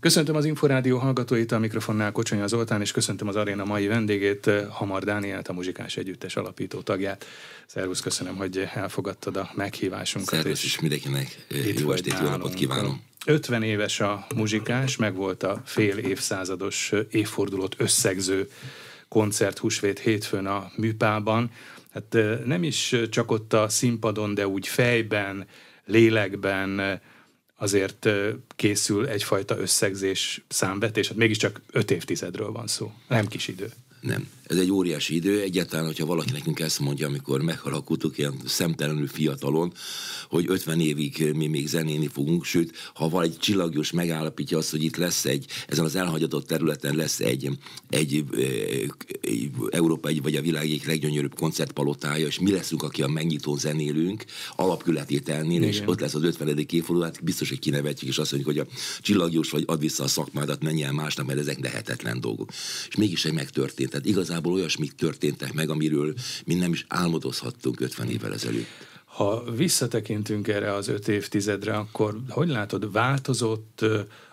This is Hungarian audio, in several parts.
Köszöntöm az Inforádió hallgatóit, a mikrofonnál Kocsonya Zoltán, és köszöntöm az aréna mai vendégét, Hamar Dánielt, a Muzsikás Együttes alapító tagját. Szervusz, köszönöm, hogy elfogadtad a meghívásunkat. Szervusz, és mindenkinek jó estét, jó napot kívánom. 50 éves a muzsikás, meg volt a fél évszázados évfordulót összegző koncert húsvét hétfőn a műpában. Hát nem is csak ott a színpadon, de úgy fejben, lélekben, azért készül egyfajta összegzés, számvetés, hát mégiscsak öt évtizedről van szó, nem kis idő. Nem. Ez egy óriási idő. Egyáltalán, hogyha valaki nekünk ezt mondja, amikor meghalakultuk ilyen szemtelenül fiatalon, hogy 50 évig mi még zenéni fogunk, sőt, ha egy csillagjós megállapítja azt, hogy itt lesz egy, ezen az elhagyatott területen lesz egy, egy, egy, egy Európa egy, vagy a világ egyik leggyönyörűbb koncertpalotája, és mi leszünk, aki a megnyitó zenélünk, alapkületételnél, és ott lesz az 50. évforduló, hát biztos, hogy kinevetjük, és azt mondjuk, hogy a csillagjós vagy ad vissza a szakmádat, menj el másnak, mert ezek lehetetlen dolgok. És mégis egy megtörtént. Tehát igazából olyasmik történtek meg, amiről mi nem is álmodozhattunk 50 évvel ezelőtt. Ha visszatekintünk erre az öt évtizedre, akkor hogy látod, változott,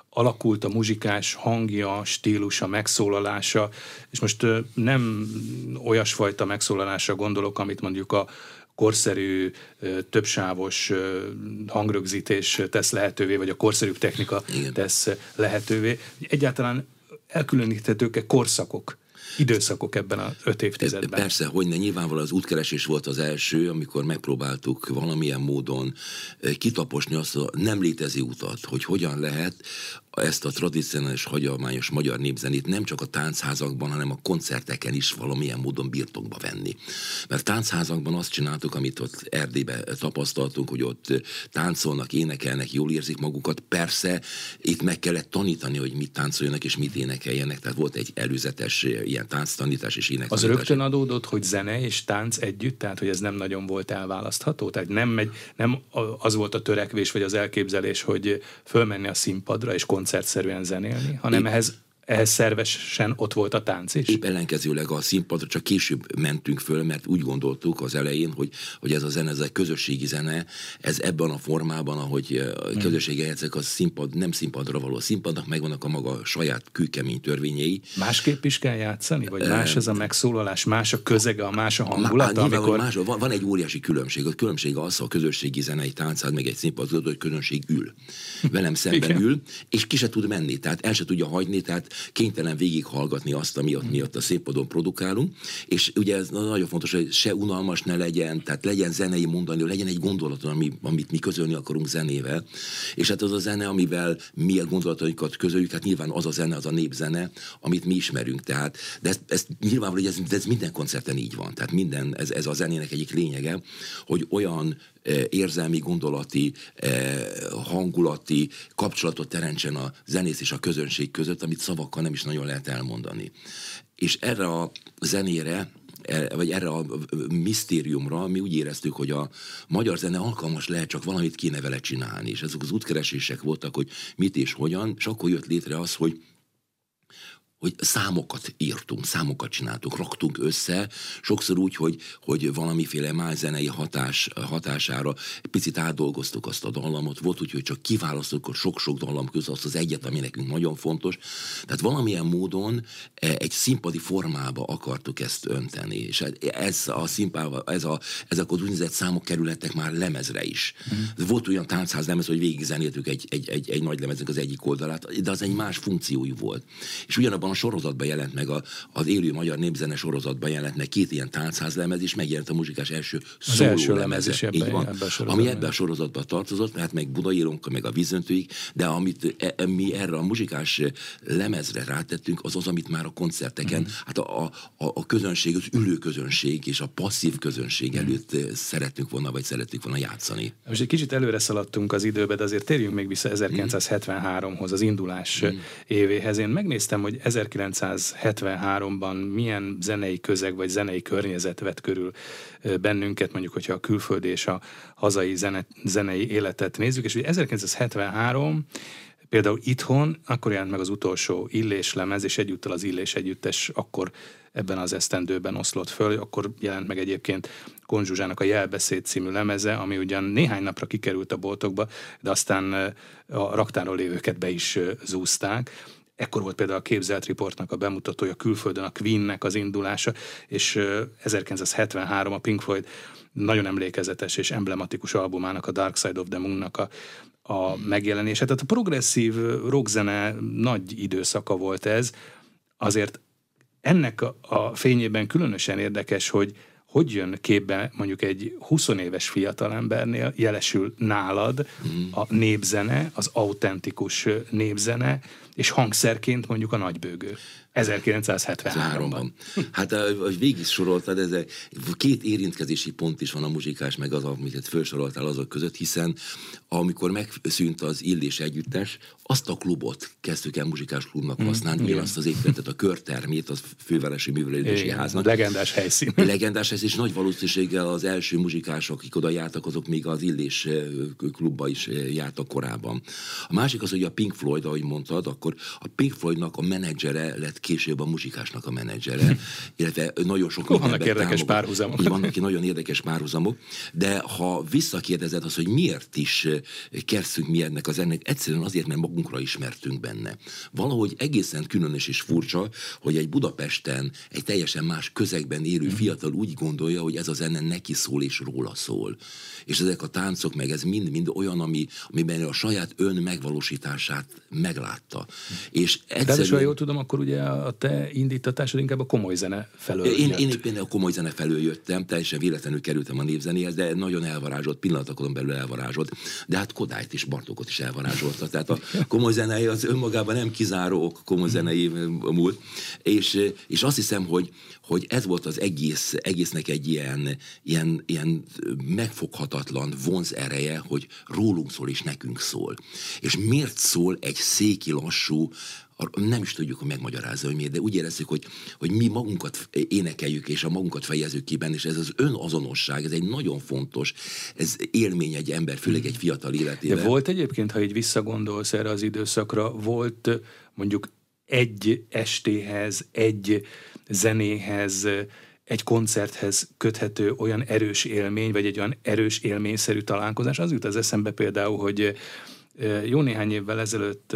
alakult a muzsikás hangja, stílusa, megszólalása, és most nem olyasfajta megszólalásra gondolok, amit mondjuk a korszerű, többsávos hangrögzítés tesz lehetővé, vagy a korszerű technika Igen. tesz lehetővé. Egyáltalán elkülöníthetők-e korszakok időszakok ebben az öt évtizedben. Persze, hogy ne, nyilvánvalóan az útkeresés volt az első, amikor megpróbáltuk valamilyen módon eh, kitaposni azt a nem létező utat, hogy hogyan lehet ezt a tradicionális, hagyományos magyar népzenét nem csak a táncházakban, hanem a koncerteken is valamilyen módon birtokba venni. Mert táncházakban azt csináltuk, amit ott Erdélybe tapasztaltunk, hogy ott táncolnak, énekelnek, jól érzik magukat. Persze itt meg kellett tanítani, hogy mit táncoljanak és mit énekeljenek, tehát volt egy előzetes ilyen tánctanítás és énekelés. Az rögtön adódott, hogy zene és tánc együtt, tehát hogy ez nem nagyon volt elválasztható? Tehát nem, megy, nem az volt a törekvés vagy az elképzelés, hogy fölmenni a színpadra és koncert koncertszerűen zenélni, hanem ehhez ehhez szervesen ott volt a tánc is? Épp ellenkezőleg a színpadra csak később mentünk föl, mert úgy gondoltuk az elején, hogy, hogy ez a zene, ez a közösségi zene, ez ebben a formában, ahogy a hmm. közösségi ezek a színpad, nem színpadra való. A színpadnak megvannak a maga saját kőkemény törvényei. Másképp is kell játszani? Vagy más ez a megszólalás, más a közege, a más a hangulata? Amikor... Más, van, van, egy óriási különbség. A különbség az, a közösségi zene egy táncád, meg egy színpad, hogy közönség ül. Velem szemben ül, és ki se tud menni, tehát el se tudja hagyni, tehát kénytelen végighallgatni azt, ami ott miatt a színpadon produkálunk, és ugye ez nagyon fontos, hogy se unalmas ne legyen, tehát legyen zenei mondani, legyen egy gondolat, ami, amit mi közölni akarunk zenével, és hát az a zene, amivel mi a gondolatainkat közöljük, hát nyilván az a zene, az a népzene, amit mi ismerünk, tehát, de ez, ez nyilvánvaló, hogy ez, ez minden koncerten így van, tehát minden, ez, ez a zenének egyik lényege, hogy olyan érzelmi, gondolati, hangulati kapcsolatot teremtsen a zenész és a közönség között, amit szavakkal nem is nagyon lehet elmondani. És erre a zenére e, vagy erre a misztériumra mi úgy éreztük, hogy a magyar zene alkalmas lehet, csak valamit kéne vele csinálni. És ezek az útkeresések voltak, hogy mit és hogyan, és akkor jött létre az, hogy hogy számokat írtunk, számokat csináltunk, raktunk össze, sokszor úgy, hogy, hogy valamiféle más zenei hatás, hatására picit átdolgoztuk azt a dallamot, volt úgy, hogy csak kiválasztottuk sok-sok dallam közül azt az egyet, ami nekünk nagyon fontos. Tehát valamilyen módon e, egy színpadi formába akartuk ezt önteni, és ez a színpába, ez a, ezek az úgynevezett számok kerülettek már lemezre is. Mm. Volt olyan táncház lemez, hogy végig zenéltük egy, egy, egy, egy nagy lemeznek az egyik oldalát, de az egy más funkciójú volt. És ugyanabban abban a sorozatban jelent meg, a, az élő magyar népzene sorozatban jelent meg két ilyen táncházlemez, és megjelent a muzsikás első szóló első lemeze. Is ebben, így van, ebben ami ebben a sorozatban tartozott, hát meg Budaírónk, meg a vízöntőig, de amit e, e, mi erre a muzsikás lemezre rátettünk, az az, amit már a koncerteken, mm. hát a, a, a közönség, az ülő közönség és a passzív közönség mm. előtt szerettünk volna, vagy szerettünk volna játszani. Most egy kicsit előre szaladtunk az időbe, de azért térjünk még vissza 1973-hoz, az indulás mm. évéhez. Én megnéztem, hogy 1973-ban milyen zenei közeg vagy zenei környezet vett körül bennünket, mondjuk, hogyha a külföldi és a hazai zene, zenei életet nézzük, és ugye 1973 Például itthon akkor jelent meg az utolsó Illés lemez, és egyúttal az Illés együttes akkor ebben az esztendőben oszlott föl, akkor jelent meg egyébként Konzsuzsának a Jelbeszéd című lemeze, ami ugyan néhány napra kikerült a boltokba, de aztán a raktáron lévőket be is zúzták. Ekkor volt például a képzelt riportnak a bemutatója, külföldön a Queennek az indulása, és 1973 a Pink Floyd nagyon emlékezetes és emblematikus albumának, a Dark Side of the Moon-nak a, a megjelenése. Tehát a progresszív rockzene nagy időszaka volt ez, azért ennek a, fényében különösen érdekes, hogy hogy jön képbe mondjuk egy 20 éves fiatalembernél jelesül nálad a népzene, az autentikus népzene, és hangszerként mondjuk a nagybőgő. 1973-ban. Hát, hogy végig soroltad, ez két érintkezési pont is van a muzsikás, meg az, amit felsoroltál azok között, hiszen amikor megszűnt az Illés együttes, azt a klubot kezdtük el muzsikás klubnak mm, használni, mm, azt az épületet, a körtermét, az fővárosi művelődési háznak. Legendás helyszín. Legendás helyszín, és nagy valószínűséggel az első muzsikások, akik oda jártak, azok még az Illés klubba is jártak korábban. A másik az, hogy a Pink Floyd, ahogy mondtad, akkor a Pink Floydnak a menedzsere lett később a muzsikásnak a menedzsere, illetve nagyon sok oh, Vannak érdekes támogat. párhuzamok. Vannak nagyon érdekes párhuzamok, de ha visszakérdezed az, hogy miért is kerszünk mi ennek az ennek, egyszerűen azért, mert magunkra ismertünk benne. Valahogy egészen különös és furcsa, hogy egy Budapesten, egy teljesen más közegben élő mhm. fiatal úgy gondolja, hogy ez a zene neki szól és róla szól. És ezek a táncok, meg ez mind-mind olyan, ami, amiben a saját ön megvalósítását meglátta. És egyszerűen... De jól tudom, akkor ugye a te indítatásod inkább a komoly zene felől Én, jött. én éppen a komoly zene felől jöttem, teljesen véletlenül kerültem a névzenéhez, de nagyon elvarázsolt, pillanatokon belül elvarázsolt. De hát Kodályt is, Bartókot is elvarázsolta. Tehát a komoly zenei az önmagában nem kizáró ok komoly zenei múlt. És, és azt hiszem, hogy, hogy ez volt az egész, egésznek egy ilyen, ilyen, ilyen megfoghatatlan vonz ereje, hogy rólunk szól és nekünk szól. És miért szól egy széki lassú, nem is tudjuk, hogy megmagyarázza, hogy miért, de úgy érezzük, hogy, hogy mi magunkat énekeljük, és a magunkat fejezzük ki benne, és ez az önazonosság, ez egy nagyon fontos, ez élmény egy ember, főleg egy fiatal életében. De volt egyébként, ha így visszagondolsz erre az időszakra, volt mondjuk egy estéhez, egy zenéhez, egy koncerthez köthető olyan erős élmény, vagy egy olyan erős élményszerű találkozás. Az jut az eszembe például, hogy jó néhány évvel ezelőtt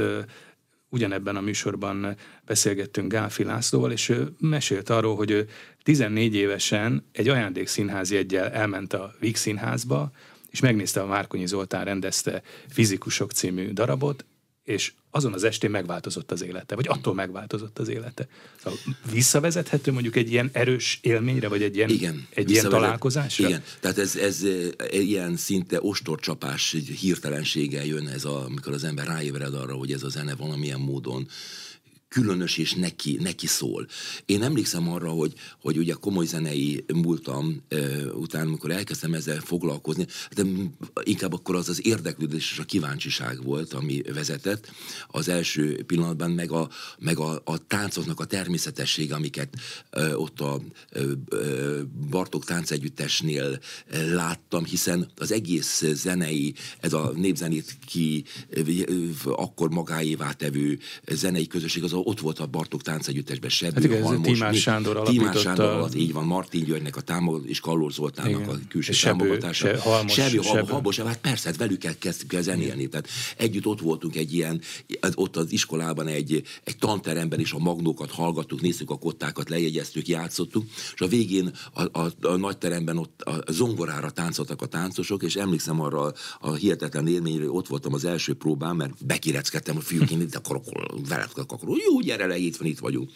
ugyanebben a műsorban beszélgettünk Gálfi Lászlóval, és ő mesélt arról, hogy ő 14 évesen egy ajándékszínházi egyel elment a Víg Színházba, és megnézte a Márkonyi Zoltán rendezte Fizikusok című darabot, és azon az estén megváltozott az élete, vagy attól megváltozott az élete. Szóval visszavezethető mondjuk egy ilyen erős élményre, vagy egy ilyen, igen, egy ilyen találkozásra? Igen, tehát ez, ez ilyen szinte ostorcsapás hirtelenséggel jön ez, a, amikor az ember ráébred arra, hogy ez a zene valamilyen módon különös és neki, neki szól. Én emlékszem arra, hogy, hogy ugye komoly zenei múltam uh, után, amikor elkezdtem ezzel foglalkozni, de inkább akkor az az érdeklődés és a kíváncsiság volt, ami vezetett az első pillanatban, meg a, meg a, a táncoknak a természetessége, amiket uh, ott a uh, Bartók táncegyüttesnél láttam, hiszen az egész zenei, ez a népzenét ki uh, akkor magáévá tevő zenei közösség, az ott volt a Bartók táncegyüttesben Sebő, hát igen, Halmos, Timás Sándor Timás Sándor alatt, így van, Martin Györgynek a támogat, és Kallor Zoltánnak igen. a külső Sebő, támogatása. Se, Halmos, Sebő, Sebő. Habos, hát persze, hát velük kell kezdtük el zenélni. Tehát együtt ott voltunk egy ilyen, ott az iskolában egy, egy tanteremben is a magnókat hallgattuk, néztük a kottákat, lejegyeztük, játszottuk, és a végén a, a, a nagy teremben ott a zongorára táncoltak a táncosok, és emlékszem arra a, a hihetetlen élményre, ott voltam az első próbán, mert bekireckedtem a fiúk, én itt akarok, veled akarok, jó, gyere le, itt van, itt vagyunk.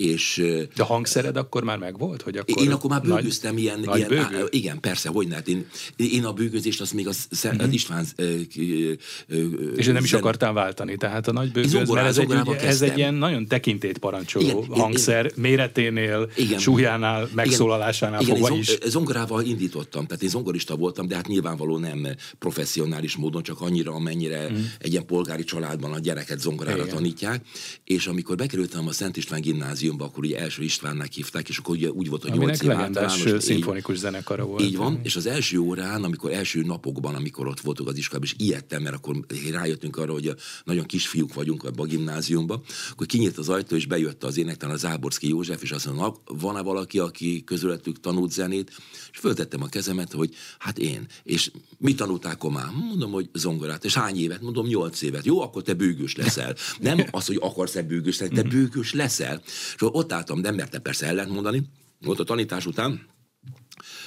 És, De a hangszered akkor már megvolt? Hogy akkor én akkor már bőgöztem nagy, ilyen, nagy ilyen bőgő? á, igen, persze, hogy ne, hát én, én a bőgözést azt még az, mm-hmm. az István ö, ö, ö, És nem is akartál váltani, tehát a nagy bőgőz, mert ez egy, ez egy ilyen nagyon tekintét parancsoló igen, hangszer, én, méreténél, igen, súlyánál, megszólalásánál igen, fogva is. Zongorával indítottam, tehát én zongorista voltam, de hát nyilvánvaló nem professzionális módon, csak annyira, amennyire mm. egy ilyen polgári családban a gyereket zongorára igen. tanítják, és amikor bekerültem a Szent István gimnázium gimnáziumban, akkor ugye első Istvánnak hívták, és akkor ugye úgy volt, hogy nyolc év általános szimfonikus zenekara volt. Így van, és az első órán, amikor első napokban, amikor ott voltunk az iskolában, és ijedtem, mert akkor rájöttünk arra, hogy nagyon kisfiúk vagyunk a gimnáziumban, akkor kinyílt az ajtó, és bejött az énektan a Záborszki József, és azt mondta, van-e valaki, aki közületük tanult zenét? És föltettem a kezemet, hogy hát én. És mit tanulták komán? Mondom, hogy zongorát. És hány évet? Mondom, nyolc évet. Jó, akkor te bőgős leszel. Nem az, hogy akarsz-e bőgős lenni, te bőgős leszel. És ott álltam, nem mertem persze ellent mondani. Volt a tanítás után,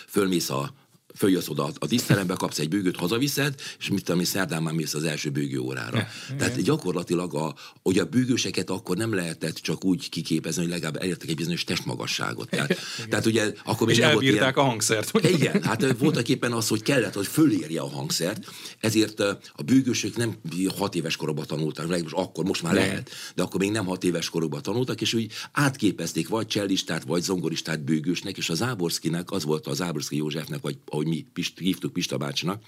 fölmész a följössz oda a tisztelembe, kapsz egy bőgőt, hazaviszed, és mit tudom szerdán már mész az első bőgő órára. Ja, Tehát igen. gyakorlatilag a, hogy a bőgőseket akkor nem lehetett csak úgy kiképezni, hogy legalább elértek egy bizonyos testmagasságot. Tehát, tehát ugye akkor még és nem volt ilyen... a hangszert. Igen, hát voltak éppen az, hogy kellett, hogy fölérje a hangszert, ezért a bőgősök nem hat éves korokban tanultak, most akkor most már lehet, de akkor még nem hat éves korokban tanultak, és úgy átképezték vagy csellistát, vagy zongoristát bőgősnek, és az Záborszkinek az volt az Záborszki Józsefnek, vagy ahogy mi Pist, hívtuk Pista bácsinak,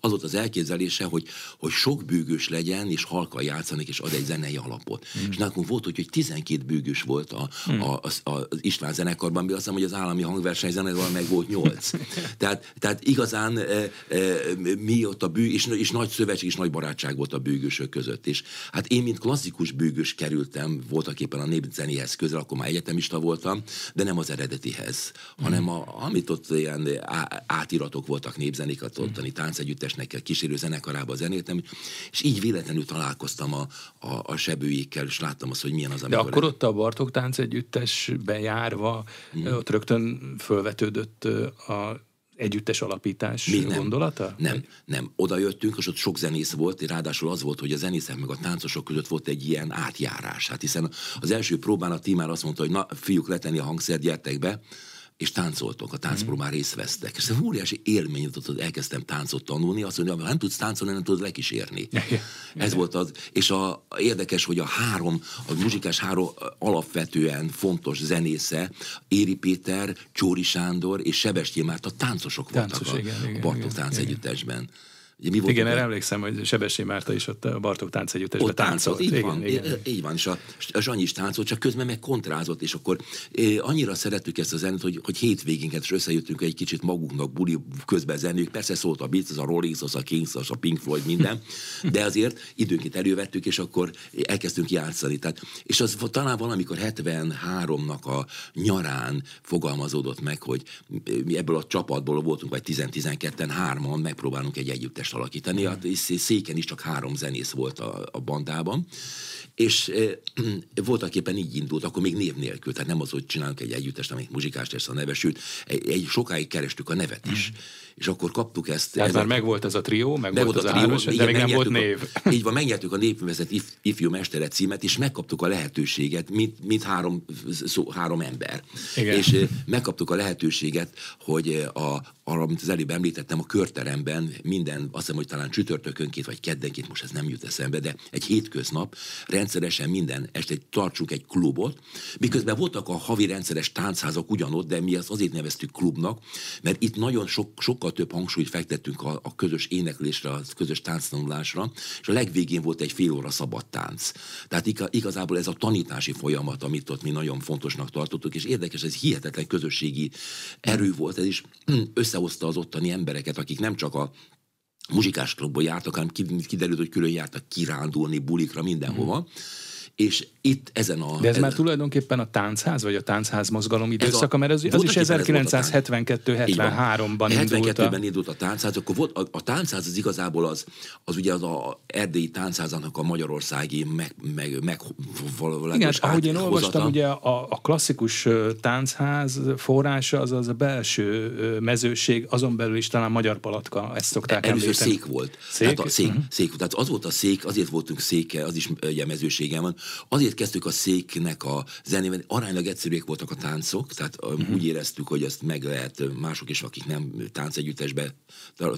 az volt az elképzelése, hogy, hogy sok bőgős legyen, és halkan játszanak, és ad egy zenei alapot. Mm. És nekünk volt, hogy, hogy 12 bőgős volt a, mm. a, a, a, az István zenekarban, mi azt hiszem, hogy az állami hangverseny zenekarban meg volt 8. tehát, tehát igazán e, e, mi ott a bő, és, és nagy szövetség és nagy barátság volt a bőgősök között. És hát én, mint klasszikus bőgős kerültem voltak éppen a népzenéhez közel, akkor már egyetemista voltam, de nem az eredetihez, mm. hanem a, amit ott ilyen átiratok voltak népzenékat, ottani táncegyüttesnek, kísérő zenekarába zenéltem, és így véletlenül találkoztam a, a, a sebőjékkel, és láttam azt, hogy milyen az, amikor... De akkor ott a Bartók táncegyüttesbe járva, mm. ott rögtön fölvetődött a együttes alapítás Mi nem, gondolata? Nem, nem. Oda jöttünk, és ott sok zenész volt, és ráadásul az volt, hogy a zenészek meg a táncosok között volt egy ilyen átjárás. Hát hiszen az első próbán a Timár azt mondta, hogy na, fiúk, letenni a hangszert, gyertek be, és táncoltok, a táncpróbán mm. részt vesztek. És ez óriási élmény, hogy elkezdtem táncot tanulni, azt mondja, ha nem tudsz táncolni, nem tudod lekísérni. ez volt az, és a, érdekes, hogy a három, a muzsikás három alapvetően fontos zenésze, Éri Péter, Csóri Sándor és Sebestyén Márta táncosok voltak Táncos, a, igen, a Bartók táncegyüttesben. Igen. Ugye mi igen, erre emlékszem, hogy Sebessé Márta is ott a Bartók táncegyüttesben táncolt. Így, igen, van, igen. így van, és a, a Zsanyi is táncolt, csak közben meg kontrázott, és akkor eh, annyira szerettük ezt a zenét, hogy, hogy hétvégénket is összejöttünk egy kicsit magunknak buli közben zenők. Persze szólt a Beatles, a Rolling Stones, a Kings, a Pink Floyd, minden, de azért időnként elővettük, és akkor elkezdtünk játszani. Tehát, és az talán valamikor 73-nak a nyarán fogalmazódott meg, hogy mi ebből a csapatból voltunk, vagy 10-12-en, hárman megpróbálunk egy együttes együttest alakítani. Hát széken is csak három zenész volt a, a bandában, és e, voltak éppen így indult, akkor még név nélkül, tehát nem az, hogy csinálunk egy együttest, amelyik muzsikás lesz a neve, sőt, egy, egy sokáig kerestük a nevet is. Mm és akkor kaptuk ezt. Tehát ez már megvolt ez a trió, meg, meg volt az a trió, áros, de még nem volt név. A, így van, megnyertük a népművezet if, ifjú mestere címet, és megkaptuk a lehetőséget, mint, mint három, szó, három ember. Igen. És megkaptuk a lehetőséget, hogy a, arra, mint az előbb említettem, a körteremben minden, azt hiszem, hogy talán csütörtökönként vagy keddenként, most ez nem jut eszembe, de egy hétköznap rendszeresen minden este tartsunk egy klubot, miközben voltak a havi rendszeres táncházak ugyanott, de mi azt azért neveztük klubnak, mert itt nagyon sok, sok sokkal több hangsúlyt fektettünk a, a közös éneklésre, a közös tánctanulásra, és a legvégén volt egy fél óra szabad tánc. Tehát igazából ez a tanítási folyamat, amit ott mi nagyon fontosnak tartottuk, és érdekes, ez hihetetlen közösségi erő volt, ez is összehozta az ottani embereket, akik nem csak a muzsikás klubból jártak, hanem kiderült, hogy külön jártak kirándulni, bulikra, mindenhova. Mm és itt ezen a... De ez ezen... már tulajdonképpen a táncház, vagy a táncház mozgalom időszaka, mert az, az is 1972-73-ban indult. 72-ben indult a táncház, akkor volt, a, a táncház az igazából az, az ugye az a erdélyi táncházának a magyarországi meg, meg, meg Igen, ahogy én olvastam, ugye a, a klasszikus táncház forrása az az a belső mezőség, azon belül is talán magyar palatka, ezt szokták Először említeni. szék volt. Szék? Tehát, a szék, uh-huh. szék, tehát az volt a szék, azért voltunk széke, az is ugye mezőségen van, Azért kezdtük a széknek a zenével, aránylag egyszerűek voltak a táncok, tehát uh-huh. úgy éreztük, hogy ezt meg lehet mások is, akik nem táncegyüttesbe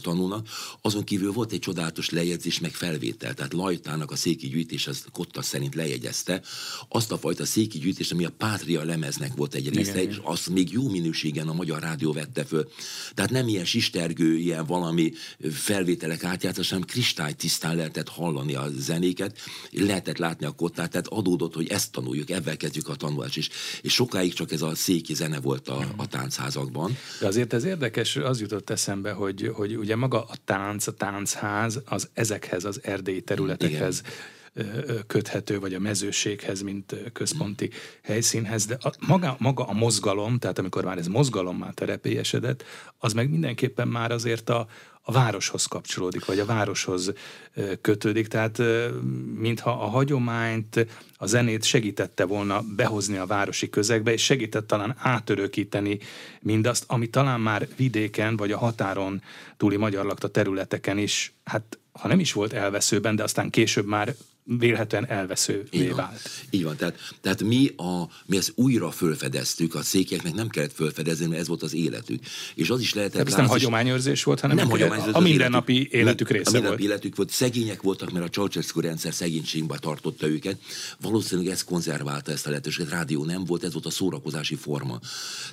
tanulnak. Azon kívül volt egy csodálatos lejegyzés, meg felvétel, tehát Lajtának a széki gyűjtés, az Kotta szerint lejegyezte azt a fajta széki gyűjtés, ami a Pátria lemeznek volt egy része, és azt még jó minőségen a Magyar Rádió vette föl. Tehát nem ilyen sistergő, ilyen valami felvételek átjátszás, hanem kristálytisztán lehetett hallani a zenéket, lehetett látni a kottát, tehát adódott, hogy ezt tanuljuk, ebben kezdjük a tanulást is. És sokáig csak ez a széki zene volt a, a táncházakban. De azért ez érdekes, az jutott eszembe, hogy, hogy ugye maga a tánc, a táncház, az ezekhez az erdélyi területekhez Igen köthető, vagy a mezőséghez, mint központi helyszínhez, de a, maga, maga a mozgalom, tehát amikor már ez mozgalom már terepélyesedett, az meg mindenképpen már azért a, a városhoz kapcsolódik, vagy a városhoz kötődik. Tehát mintha a hagyományt, a zenét segítette volna behozni a városi közegbe, és segített talán átörökíteni mindazt, ami talán már vidéken, vagy a határon túli magyar lakta területeken is, hát ha nem is volt elveszőben, de aztán később már vélhetően elveszővé vált. Így van, tehát, tehát mi, a, mi ezt újra fölfedeztük, a székeknek nem kellett fölfedezni, mert ez volt az életük. És az is lehetett... Ez nem hagyományőrzés volt, hanem nem hagyományőrzés, a mindennapi életük, életük része a mindennapi volt. életük volt. Szegények voltak, mert a Ceausescu rendszer szegénységbe tartotta őket. Valószínűleg ez konzerválta ezt a lehetőséget. Rádió nem volt, ez volt a szórakozási forma.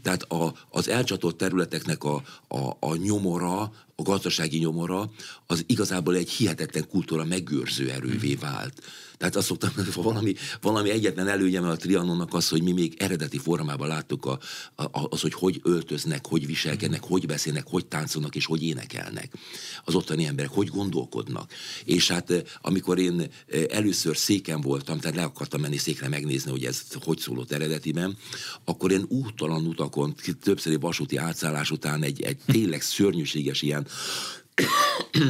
Tehát a, az elcsatolt területeknek a, a, a nyomora, a gazdasági nyomora, az igazából egy hihetetlen kultúra megőrző erővé vált. Tehát azt szoktam, valami, valami egyetlen előnyem a Trianonnak az, hogy mi még eredeti formában láttuk a, a, az, hogy hogy öltöznek, hogy viselkednek, hogy beszélnek, hogy táncolnak és hogy énekelnek. Az ottani emberek, hogy gondolkodnak. És hát eh, amikor én eh, először széken voltam, tehát le akartam menni székre megnézni, hogy ez hogy szólott eredetiben, akkor én úttalan utakon, többszöri vasúti átszállás után egy, egy tényleg szörnyűséges ilyen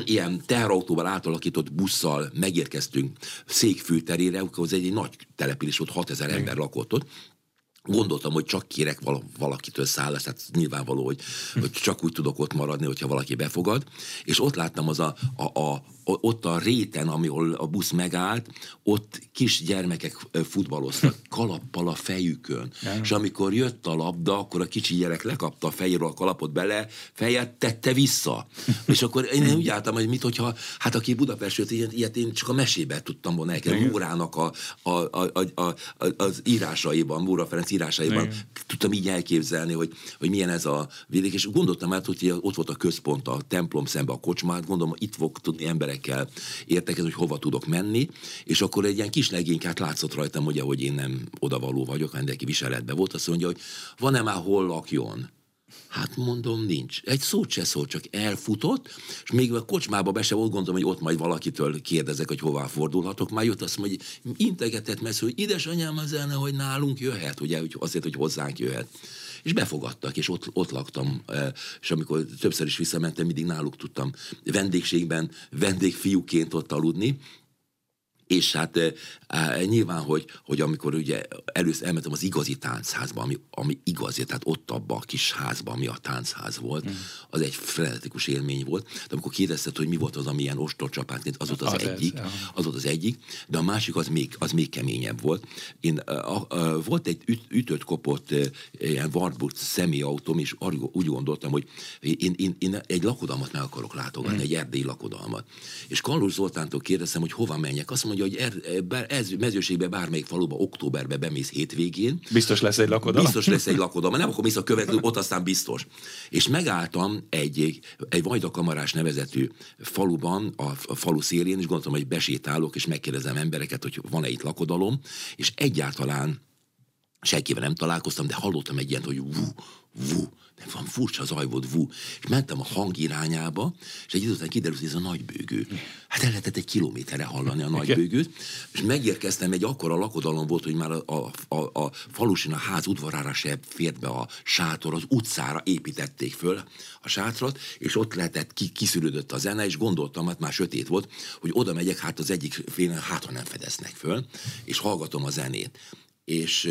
ilyen teherautóval átalakított busszal megérkeztünk Székfű terére, az egy, egy nagy település volt, 6000 ember lakott ott, Gondoltam, hogy csak kérek valakitől szállást, tehát nyilvánvaló, hogy, hogy csak úgy tudok ott maradni, hogyha valaki befogad. És ott láttam az a, a, a ott a réten, ahol a busz megállt, ott kis gyermekek futballoztak, kalappal a fejükön. És amikor jött a labda, akkor a kicsi gyerek lekapta a fejéről a kalapot bele, fejet tette vissza. és akkor én úgy álltam, hogy mit, hogyha, hát aki Budapestről ilyet, ilyet én csak a mesében tudtam volna elkezdeni, Mórának a, a, a, a, a, az írásaiban, Móra Ferenc írásaiban Igen. tudtam így elképzelni, hogy, hogy milyen ez a vidék, és gondoltam át, hogy ott volt a központ, a templom szembe a kocsmát, gondolom, itt fog tudni emberekkel értekezni, hogy hova tudok menni, és akkor egy ilyen kis legénykát látszott rajtam, hogy én nem odavaló vagyok, mindenki viseletben volt, azt mondja, hogy van-e már hol lakjon? Hát mondom, nincs. Egy szót se szól, csak elfutott, és még a kocsmába be se volt, gondolom, hogy ott majd valakitől kérdezek, hogy hová fordulhatok. Már jött azt mondja, integetett messze, hogy édesanyám az elne, hogy nálunk jöhet, ugye, azért, hogy hozzánk jöhet. És befogadtak, és ott, ott laktam, és amikor többször is visszamentem, mindig náluk tudtam vendégségben, vendégfiúként ott aludni, és hát e, nyilván, hogy, hogy amikor ugye először elmentem az igazi táncházba, ami, ami igazi, tehát ott abban a kis házban, ami a táncházház volt, mm. az egy frenetikus élmény volt. De amikor kérdezted, hogy mi volt az, ami ilyen ostorcsapát, az volt az, az egyik, ez, az volt az egyik, de a másik az még, az még keményebb volt. Én, a, a, volt egy üt, ütött, kopott ilyen Wartburg személyautóm, és úgy gondoltam, hogy én, én, én egy lakodalmat meg akarok látogatni, mm. egy erdélyi lakodalmat. És Kallus Zoltántól kérdeztem, hogy hova menjek. Azt mondja, hogy er, ez mezőségbe bármelyik faluba októberbe bemész hétvégén. Biztos lesz egy lakodalom. Biztos lesz egy lakodalom. Nem akkor mész a következő, ott aztán biztos. És megálltam egy, egy Vajdakamarás nevezetű faluban, a, a falu szélén, és gondoltam, hogy besétálok, és megkérdezem embereket, hogy van-e itt lakodalom, és egyáltalán senkivel nem találkoztam, de hallottam egy ilyen, hogy vú, vú, de van furcsa zaj volt, vú. És mentem a hang irányába, és egy idő után kiderült, hogy ez a nagybőgő. Hát el lehetett egy kilométerre hallani a nagybőgőt, és megérkeztem, egy akkora lakodalom volt, hogy már a, a, a, a falusin a ház udvarára se fért be a sátor, az utcára építették föl a sátrat, és ott lehetett, ki, kiszűrődött a zene, és gondoltam, hát már sötét volt, hogy oda megyek, hát az egyik félen, hát ha nem fedeznek föl, és hallgatom a zenét és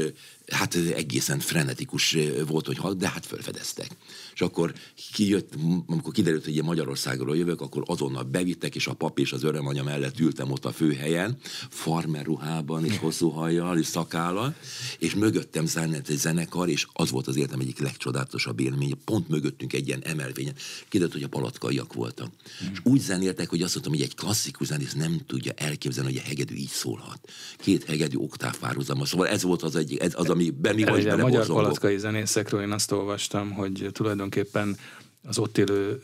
hát egészen frenetikus volt, hogy hall, de hát felfedeztek. És akkor kijött, amikor kiderült, hogy Magyarországról jövök, akkor azonnal bevittek, és a pap és az örömanya mellett ültem ott a főhelyen, farmer ruhában, és hosszú hajjal, és szakállal, és mögöttem zenett egy zenekar, és az volt az életem egyik legcsodálatosabb élmény. Pont mögöttünk egy ilyen emelvényen. Kiderült, hogy a palatkaiak voltak. Mm. És úgy zenéltek, hogy azt mondtam, hogy egy klasszikus zenész nem tudja elképzelni, hogy a hegedű így szólhat. Két hegedű oktáv párhuzamos. Szóval ez volt az egyik, ez az, ami be mi vagy A magyar palackai zenészekről én azt olvastam, hogy tulajdonképpen az ott élő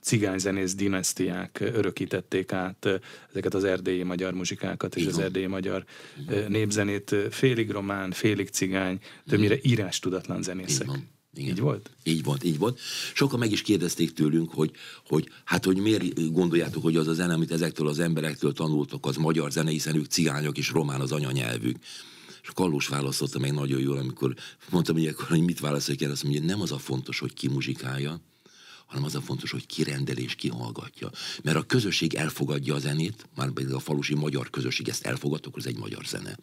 cigányzenész dinasztiák örökítették át ezeket az erdélyi magyar muzsikákat és Igen. az erdélyi magyar Igen. népzenét. Félig román, félig cigány, többnyire írás tudatlan zenészek. Igen. Igen. Így volt? Így volt, így volt. Sokan meg is kérdezték tőlünk, hogy, hogy hát, hogy miért gondoljátok, hogy az a zene, amit ezektől az emberektől tanultok, az magyar zene, hiszen ők cigányok és román az anyanyelvük. És Kallós válaszolta meg nagyon jól, amikor mondtam, hogy, akkor, hogy mit válaszolják el, azt mondja, hogy nem az a fontos, hogy ki muzsikálja, hanem az a fontos, hogy ki rendel és ki hallgatja. Mert a közösség elfogadja a zenét, már pedig a falusi magyar közösség ezt elfogadta, akkor ez egy magyar zene.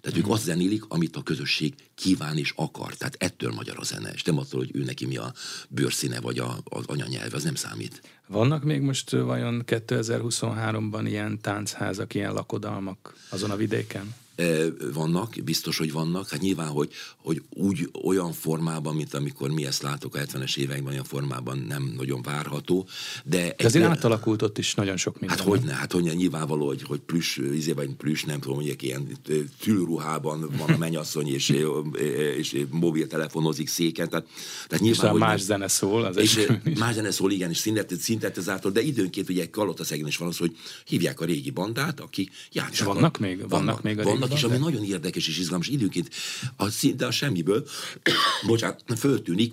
Tehát ők azt zenélik, amit a közösség kíván és akar. Tehát ettől magyar a zene, és nem attól, hogy ő neki mi a bőrszíne vagy a, az anyanyelve, az nem számít. Vannak még most vajon 2023-ban ilyen táncházak, ilyen lakodalmak azon a vidéken? Vannak, biztos, hogy vannak. Hát nyilván, hogy, hogy úgy olyan formában, mint amikor mi ezt látok a 70-es években, olyan formában nem nagyon várható. De, de azért egy, átalakult ott is nagyon sok minden. Hát hogy ne, hát hogy ne, nyilvánvaló, hogy, hogy plüss, izé, vagy plüss, nem tudom, hogy ilyen tűlruhában van a mennyasszony, és, és, és mobiltelefonozik széken. Tehát, tehát nyilván, és más ne, zene szól. Az és más zene szól, igen, és szintetizáltól, de időnként ugye Kalotaszegen is van az, hogy hívják a régi bandát, aki játszik. És vannak még? Vannak, vannak még a vannak vannak, és ami nagyon érdekes és izgalmas. Időnként, a, szinte a semmiből, bocsánat, föltűnik,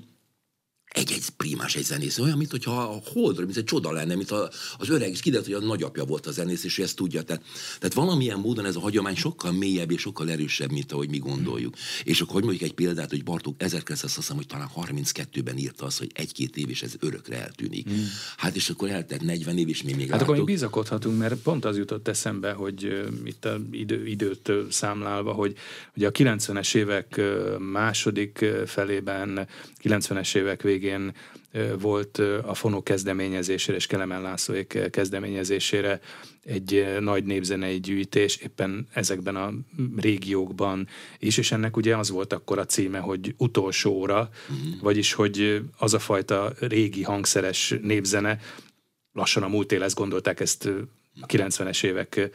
egy-egy primás egy zenész, olyan, mint hogyha a holdra, mint egy csoda lenne, mint a, az öreg, és kiderült, hogy a nagyapja volt a zenész, és ő ezt tudja. Tehát, tehát valamilyen módon ez a hagyomány sokkal mélyebb és sokkal erősebb, mint ahogy mi gondoljuk. És akkor hogy mondjuk egy példát, hogy Bartók 1900 azt hiszem, hogy talán 32-ben írta azt, hogy egy-két év, és ez örökre eltűnik. Hmm. Hát és akkor eltett 40 év, és mi még Hát látok. akkor még bizakodhatunk, mert pont az jutott eszembe, hogy itt a idő, időt számlálva, hogy ugye a 90-es évek második felében, 90-es évek végén végén volt a Fonó kezdeményezésére és Kelemen Lászlóék kezdeményezésére egy nagy népzenei gyűjtés éppen ezekben a régiókban is, és ennek ugye az volt akkor a címe, hogy utolsó óra, uh-huh. vagyis hogy az a fajta régi hangszeres népzene, lassan a múlt él, ezt gondolták ezt a 90-es évek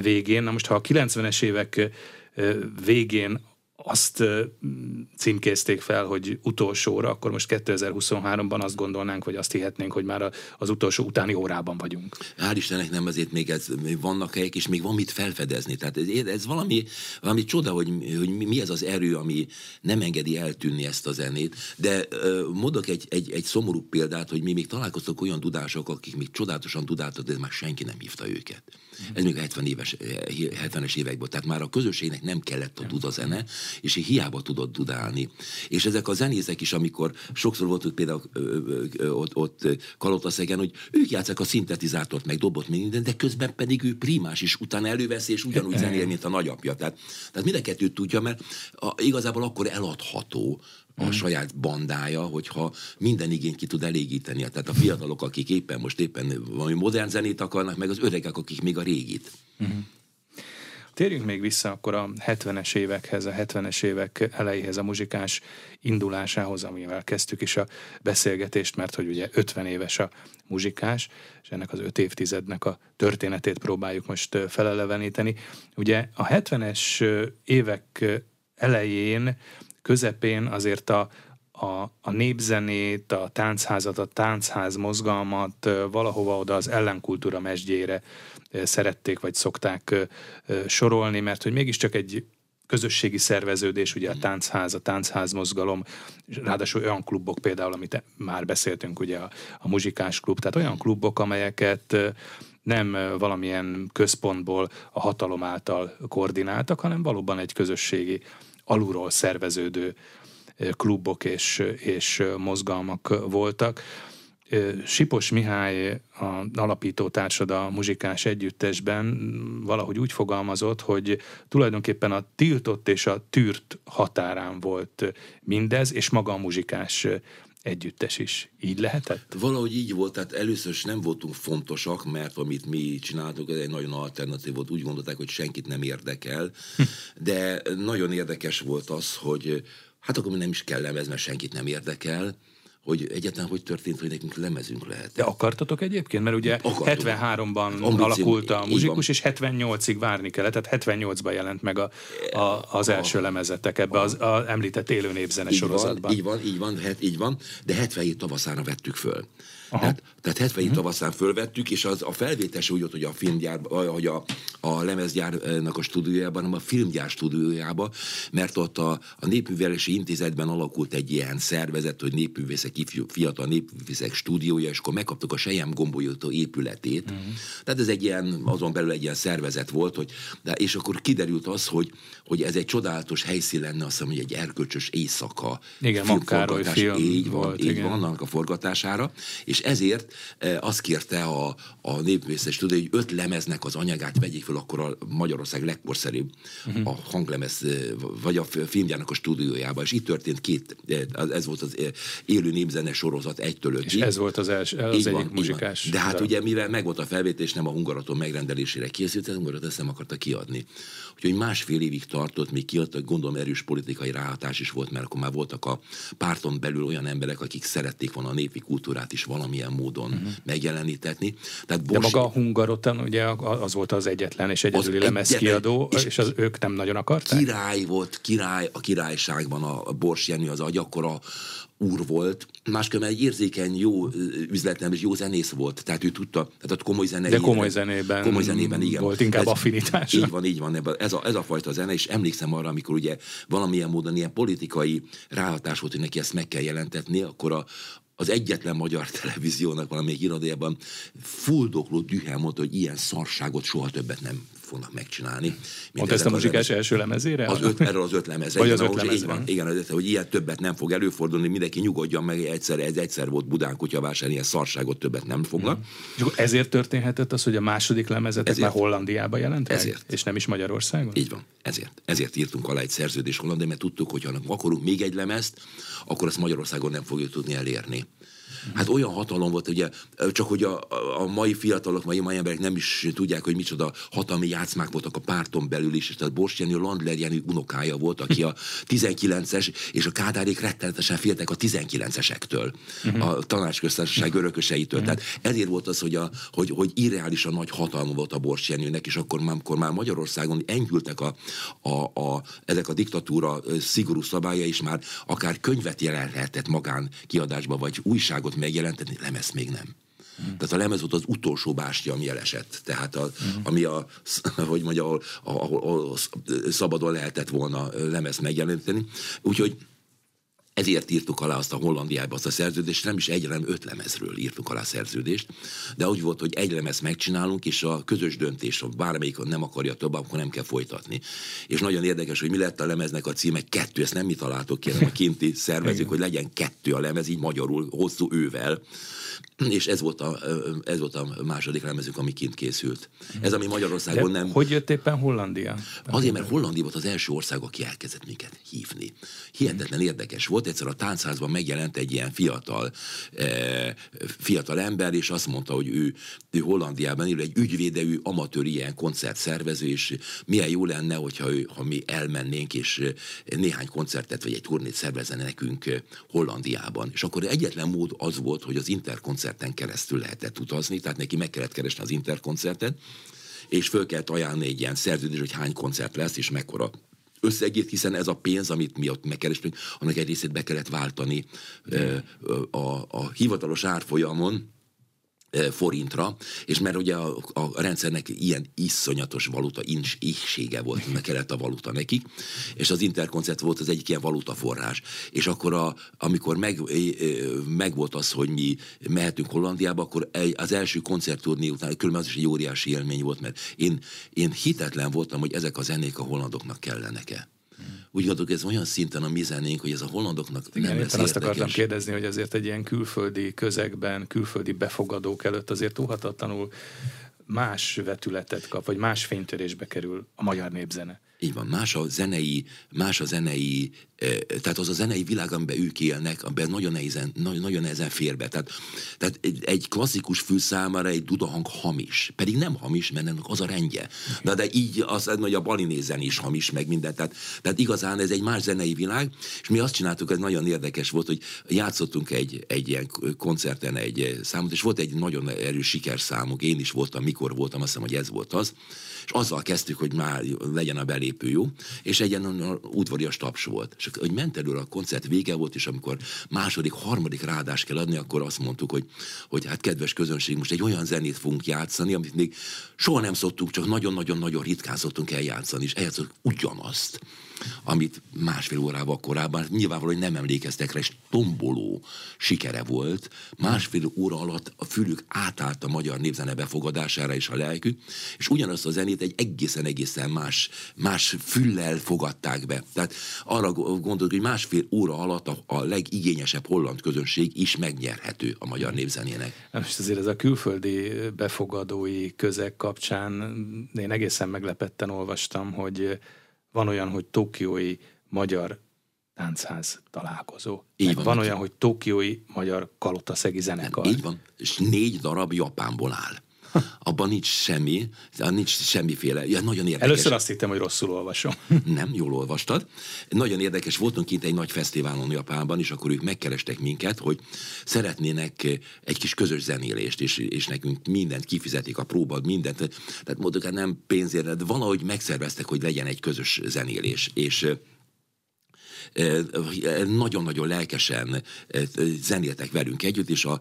végén. Na most, ha a 90-es évek végén azt címkézték fel, hogy utolsóra, akkor most 2023-ban azt gondolnánk, hogy azt hihetnénk, hogy már az utolsó utáni órában vagyunk. Hál' Istennek nem azért még ez, vannak helyek, és még van mit felfedezni. Tehát ez, ez valami, valami csoda, hogy, hogy mi ez az erő, ami nem engedi eltűnni ezt a zenét. De mondok egy, egy, egy szomorú példát, hogy mi még találkoztunk olyan tudások, akik még csodálatosan tudáltak, de már senki nem hívta őket. Ez még a 70 éves, 70-es években. Tehát már a közösségnek nem kellett a dudazene, és hiába tudott dudálni. És ezek a zenészek is, amikor sokszor volt hogy például ott, ott Kalotaszegen, hogy ők játszák a szintetizátort, meg dobott minden, de közben pedig ő primás is utána előveszi, és ugyanúgy zenél, mint a nagyapja. Tehát, tehát mind a kettőt tudja, mert a, igazából akkor eladható a mm. saját bandája, hogyha minden igényt ki tud elégíteni. Tehát a fiatalok, akik éppen most éppen valami modern zenét akarnak, meg az öregek, akik még a régit. Mm. Térjünk még vissza akkor a 70-es évekhez, a 70-es évek elejéhez, a muzsikás indulásához, amivel kezdtük is a beszélgetést, mert hogy ugye 50 éves a muzsikás, és ennek az öt évtizednek a történetét próbáljuk most feleleveníteni. Ugye a 70-es évek elején, közepén azért a, a, a népzenét, a táncházat, a táncház mozgalmat valahova oda az ellenkultúra mesdjére szerették vagy szokták sorolni, mert hogy mégiscsak egy közösségi szerveződés, ugye a táncház, a táncház mozgalom, ráadásul olyan klubok például, amit már beszéltünk, ugye a, a muzsikás klub, tehát olyan klubok, amelyeket nem valamilyen központból a hatalom által koordináltak, hanem valóban egy közösségi alulról szerveződő klubok és, és mozgalmak voltak. Sipos Mihály, a alapító társad a muzsikás együttesben valahogy úgy fogalmazott, hogy tulajdonképpen a tiltott és a tűrt határán volt mindez, és maga a muzsikás együttes is. Így lehetett? Valahogy így volt, tehát először nem voltunk fontosak, mert amit mi csináltuk, ez egy nagyon alternatív volt, úgy gondolták, hogy senkit nem érdekel, hm. de nagyon érdekes volt az, hogy hát akkor nem is kell lemez, mert senkit nem érdekel, hogy egyáltalán hogy történt, hogy nekünk lemezünk lehet. De akartatok egyébként? Mert ugye Akartunk. 73-ban Ambíció, alakult a muzsikus, és 78-ig várni kellett, tehát 78-ban jelent meg a, a, az első a, lemezetek ebbe az a, említett élő népzene így sorozatban. Van, így van, így van, hát így van, de 77 tavaszára vettük föl. Tehát, tehát 77 uh-huh. tavaszán fölvettük, és az a felvétel úgy volt, hogy a filmgyár, hogy a, a lemezgyárnak a stúdiójában, hanem a filmgyár stúdiójában, mert ott a, a Népművelési Intézetben alakult egy ilyen szervezet, hogy népművészek, ifjú, fiatal népművészek stúdiója, és akkor megkaptuk a Sejem gombolyótó épületét. Uh-huh. Tehát ez egy ilyen, azon belül egy ilyen szervezet volt, hogy, de, és akkor kiderült az, hogy, hogy ez egy csodálatos helyszín lenne, azt hiszem, hogy egy erkölcsös éjszaka. Igen, Makkároly film így van, volt, így igen. van, annak a forgatásására, és ezért e, azt kérte a, a népművészes tudja, hogy öt lemeznek az anyagát vegyék fel, akkor a Magyarország legkorszerűbb uh-huh. a hanglemez, e, vagy a filmgyárnak a stúdiójába, és itt történt két, e, ez volt az élő népzene sorozat egytől ötig. És ez volt az, els, az így egyik van, muzsikás. De hát de... ugye, mivel meg volt a felvétel, nem a Hungaraton megrendelésére készült, az Hungarat ezt nem akarta kiadni. Úgyhogy másfél évig tartott, még kiadtak, gondolom erős politikai ráhatás is volt, mert akkor már voltak a párton belül olyan emberek, akik szerették volna a népi kultúrát is valami valamilyen módon uh-huh. megjelenítetni. Tehát Bosch... De maga a Hungaroton ugye az volt az egyetlen és egyedüli lemezkiadó, és, és az ők nem nagyon akarták? Király volt, király, a királyságban a Bors Jenő az agy, akkor a úr volt, máskülönben egy érzékeny, jó üzletlen és jó zenész volt, tehát ő tudta, tehát a komoly zenei. De komoly zenében, komoly zenében igen. volt inkább ez, affinitás. Így van, így van, ez a, ez a fajta zene, és emlékszem arra, amikor ugye valamilyen módon ilyen politikai ráhatás volt, hogy neki ezt meg kell jelentetni, akkor a, az egyetlen magyar televíziónak valamelyik irodájában fuldokló dühel mondta, hogy ilyen szarságot soha többet nem fognak megcsinálni. Mondta ezt a muzsikás első lemezére? Az öt, erről az öt lemezre. Vagy az öt lemezre. Így van, igen, az, hogy ilyen többet nem fog előfordulni, mindenki nyugodjon meg, egyszer, ez egyszer volt Budán kutyavásár, ilyen szarságot többet nem fognak. Mm. És akkor ezért történhetett az, hogy a második lemezetek ezért. már Hollandiába jelent Ezért. És nem is Magyarországon? Így van, ezért. Ezért írtunk alá egy szerződés Hollandiában, mert tudtuk, hogy ha akarunk még egy lemezt, akkor azt Magyarországon nem fogjuk tudni elérni. Hát olyan hatalom volt, ugye, csak hogy a, a mai fiatalok, mai, mai emberek nem is tudják, hogy micsoda hatalmi játszmák voltak a párton belül is, és tehát Bors Jenő Landler Jenő unokája volt, aki a 19-es, és a Kádárék rettenetesen féltek a 19-esektől, uh-huh. a tanácsköztársaság örököseitől. Uh-huh. Tehát ezért volt az, hogy, a, hogy, hogy irreálisan nagy hatalma volt a Bors Jenőnek, és akkor már, akkor már Magyarországon enyhültek a, a, a, ezek a diktatúra szigorú szabálya, és már akár könyvet jelenhetett magán kiadásba, vagy újságot lemezot megjelenteni, lemez még nem. Mm. Tehát a lemez volt az utolsó bástya, ami elesett. Tehát a, mm. ami a, hogy mondja, ahol, ahol, ahol szabadon lehetett volna lemez megjeleníteni. Úgyhogy ezért írtuk alá azt a Hollandiába azt a szerződést, nem is egy, hanem öt lemezről írtuk alá a szerződést, de úgy volt, hogy egy lemez megcsinálunk, és a közös döntés, ha bármelyik nem akarja több, akkor nem kell folytatni. És nagyon érdekes, hogy mi lett a lemeznek a címe, kettő, ezt nem mi találtok ki, hanem a kinti szervezők, hogy legyen kettő a lemez, így magyarul, hosszú ővel és ez volt, a, ez volt a második lemezünk, ami kint készült. Ez, ami Magyarországon De nem... Hogy jött éppen Hollandia? Azért, mert Hollandia volt az első ország, aki elkezdett minket hívni. Hihetetlen érdekes volt, egyszer a táncházban megjelent egy ilyen fiatal, eh, fiatal ember, és azt mondta, hogy ő, ő Hollandiában él, egy ügyvéde, ő amatőr ilyen koncertszervező, és milyen jó lenne, hogyha ő, ha mi elmennénk, és néhány koncertet, vagy egy turnét szervezne nekünk Hollandiában. És akkor egyetlen mód az volt, hogy az interkoncert interkoncerten keresztül lehetett utazni, tehát neki meg kellett keresni az interkoncertet, és föl kellett ajánlani egy ilyen szerződés, hogy hány koncert lesz, és mekkora összegét, hiszen ez a pénz, amit mi ott megkerestünk, annak egy részét be kellett váltani a, a, hivatalos árfolyamon, forintra, és mert ugye a, a rendszernek ilyen iszonyatos valuta incs, ízsége volt, meg kellett a valuta nekik, és az interkoncert volt az egyik ilyen valuta forrás. És akkor, a, amikor meg, meg volt az, hogy mi mehetünk Hollandiába, akkor az első koncertturné után, különben az is egy óriási élmény volt, mert én, én hitetlen voltam, hogy ezek a zenék a hollandoknak kellenek-e úgy gondolok, ez olyan szinten a mi zenénk, hogy ez a hollandoknak Igen, nem lesz azt akartam kérdezni, hogy azért egy ilyen külföldi közegben, külföldi befogadók előtt azért óhatatlanul más vetületet kap, vagy más fénytörésbe kerül a magyar népzene. Így van, más a zenei, más a zenei, tehát az a zenei világ, amiben ők élnek, amiben nagyon nehezen, nagyon, nagyon nehezen fér be. Tehát, tehát egy klasszikus fül számára egy dudahang hamis. Pedig nem hamis, mert ennek az a rendje. De, de így az, hogy a balinézen is hamis, meg minden. Tehát, tehát igazán ez egy más zenei világ, és mi azt csináltuk, ez nagyon érdekes volt, hogy játszottunk egy, egy ilyen koncerten egy számot, és volt egy nagyon erős sikerszámunk, én is voltam, mikor voltam, azt hiszem, hogy ez volt az, és azzal kezdtük, hogy már legyen a belépő jó, és egy ilyen udvarias taps volt. És hogy ment elő a koncert vége volt, és amikor második, harmadik ráadást kell adni, akkor azt mondtuk, hogy, hogy hát kedves közönség, most egy olyan zenét fogunk játszani, amit még soha nem szoktunk, csak nagyon-nagyon-nagyon ritkán szoktunk eljátszani, és eljátszottuk ugyanazt amit másfél órával korábban nyilvánvalóan nem emlékeztek rá, és tomboló sikere volt. Másfél óra alatt a fülük átállt a magyar népzene befogadására és a lelkük, és ugyanazt a zenét egy egészen-egészen más, más füllel fogadták be. Tehát arra gondolok, hogy másfél óra alatt a, a legigényesebb holland közönség is megnyerhető a magyar népzenének. Most azért ez a külföldi befogadói közeg kapcsán én egészen meglepetten olvastam, hogy van olyan, hogy tokiói magyar táncház találkozó. Így van, van olyan, hogy tokiói magyar kalotaszegi zenekar. így van, és négy darab Japánból áll abban nincs semmi, nincs semmiféle, ja, nagyon érdekes. Először azt hittem, hogy rosszul olvasom. Nem, jól olvastad. Nagyon érdekes, voltunk kint egy nagy fesztiválon Japánban, és akkor ők megkerestek minket, hogy szeretnének egy kis közös zenélést, és, és nekünk mindent kifizetik, a próba, mindent. Tehát mondjuk, hát nem pénzért, de valahogy megszerveztek, hogy legyen egy közös zenélés. És nagyon-nagyon lelkesen zenéltek velünk együtt, és a,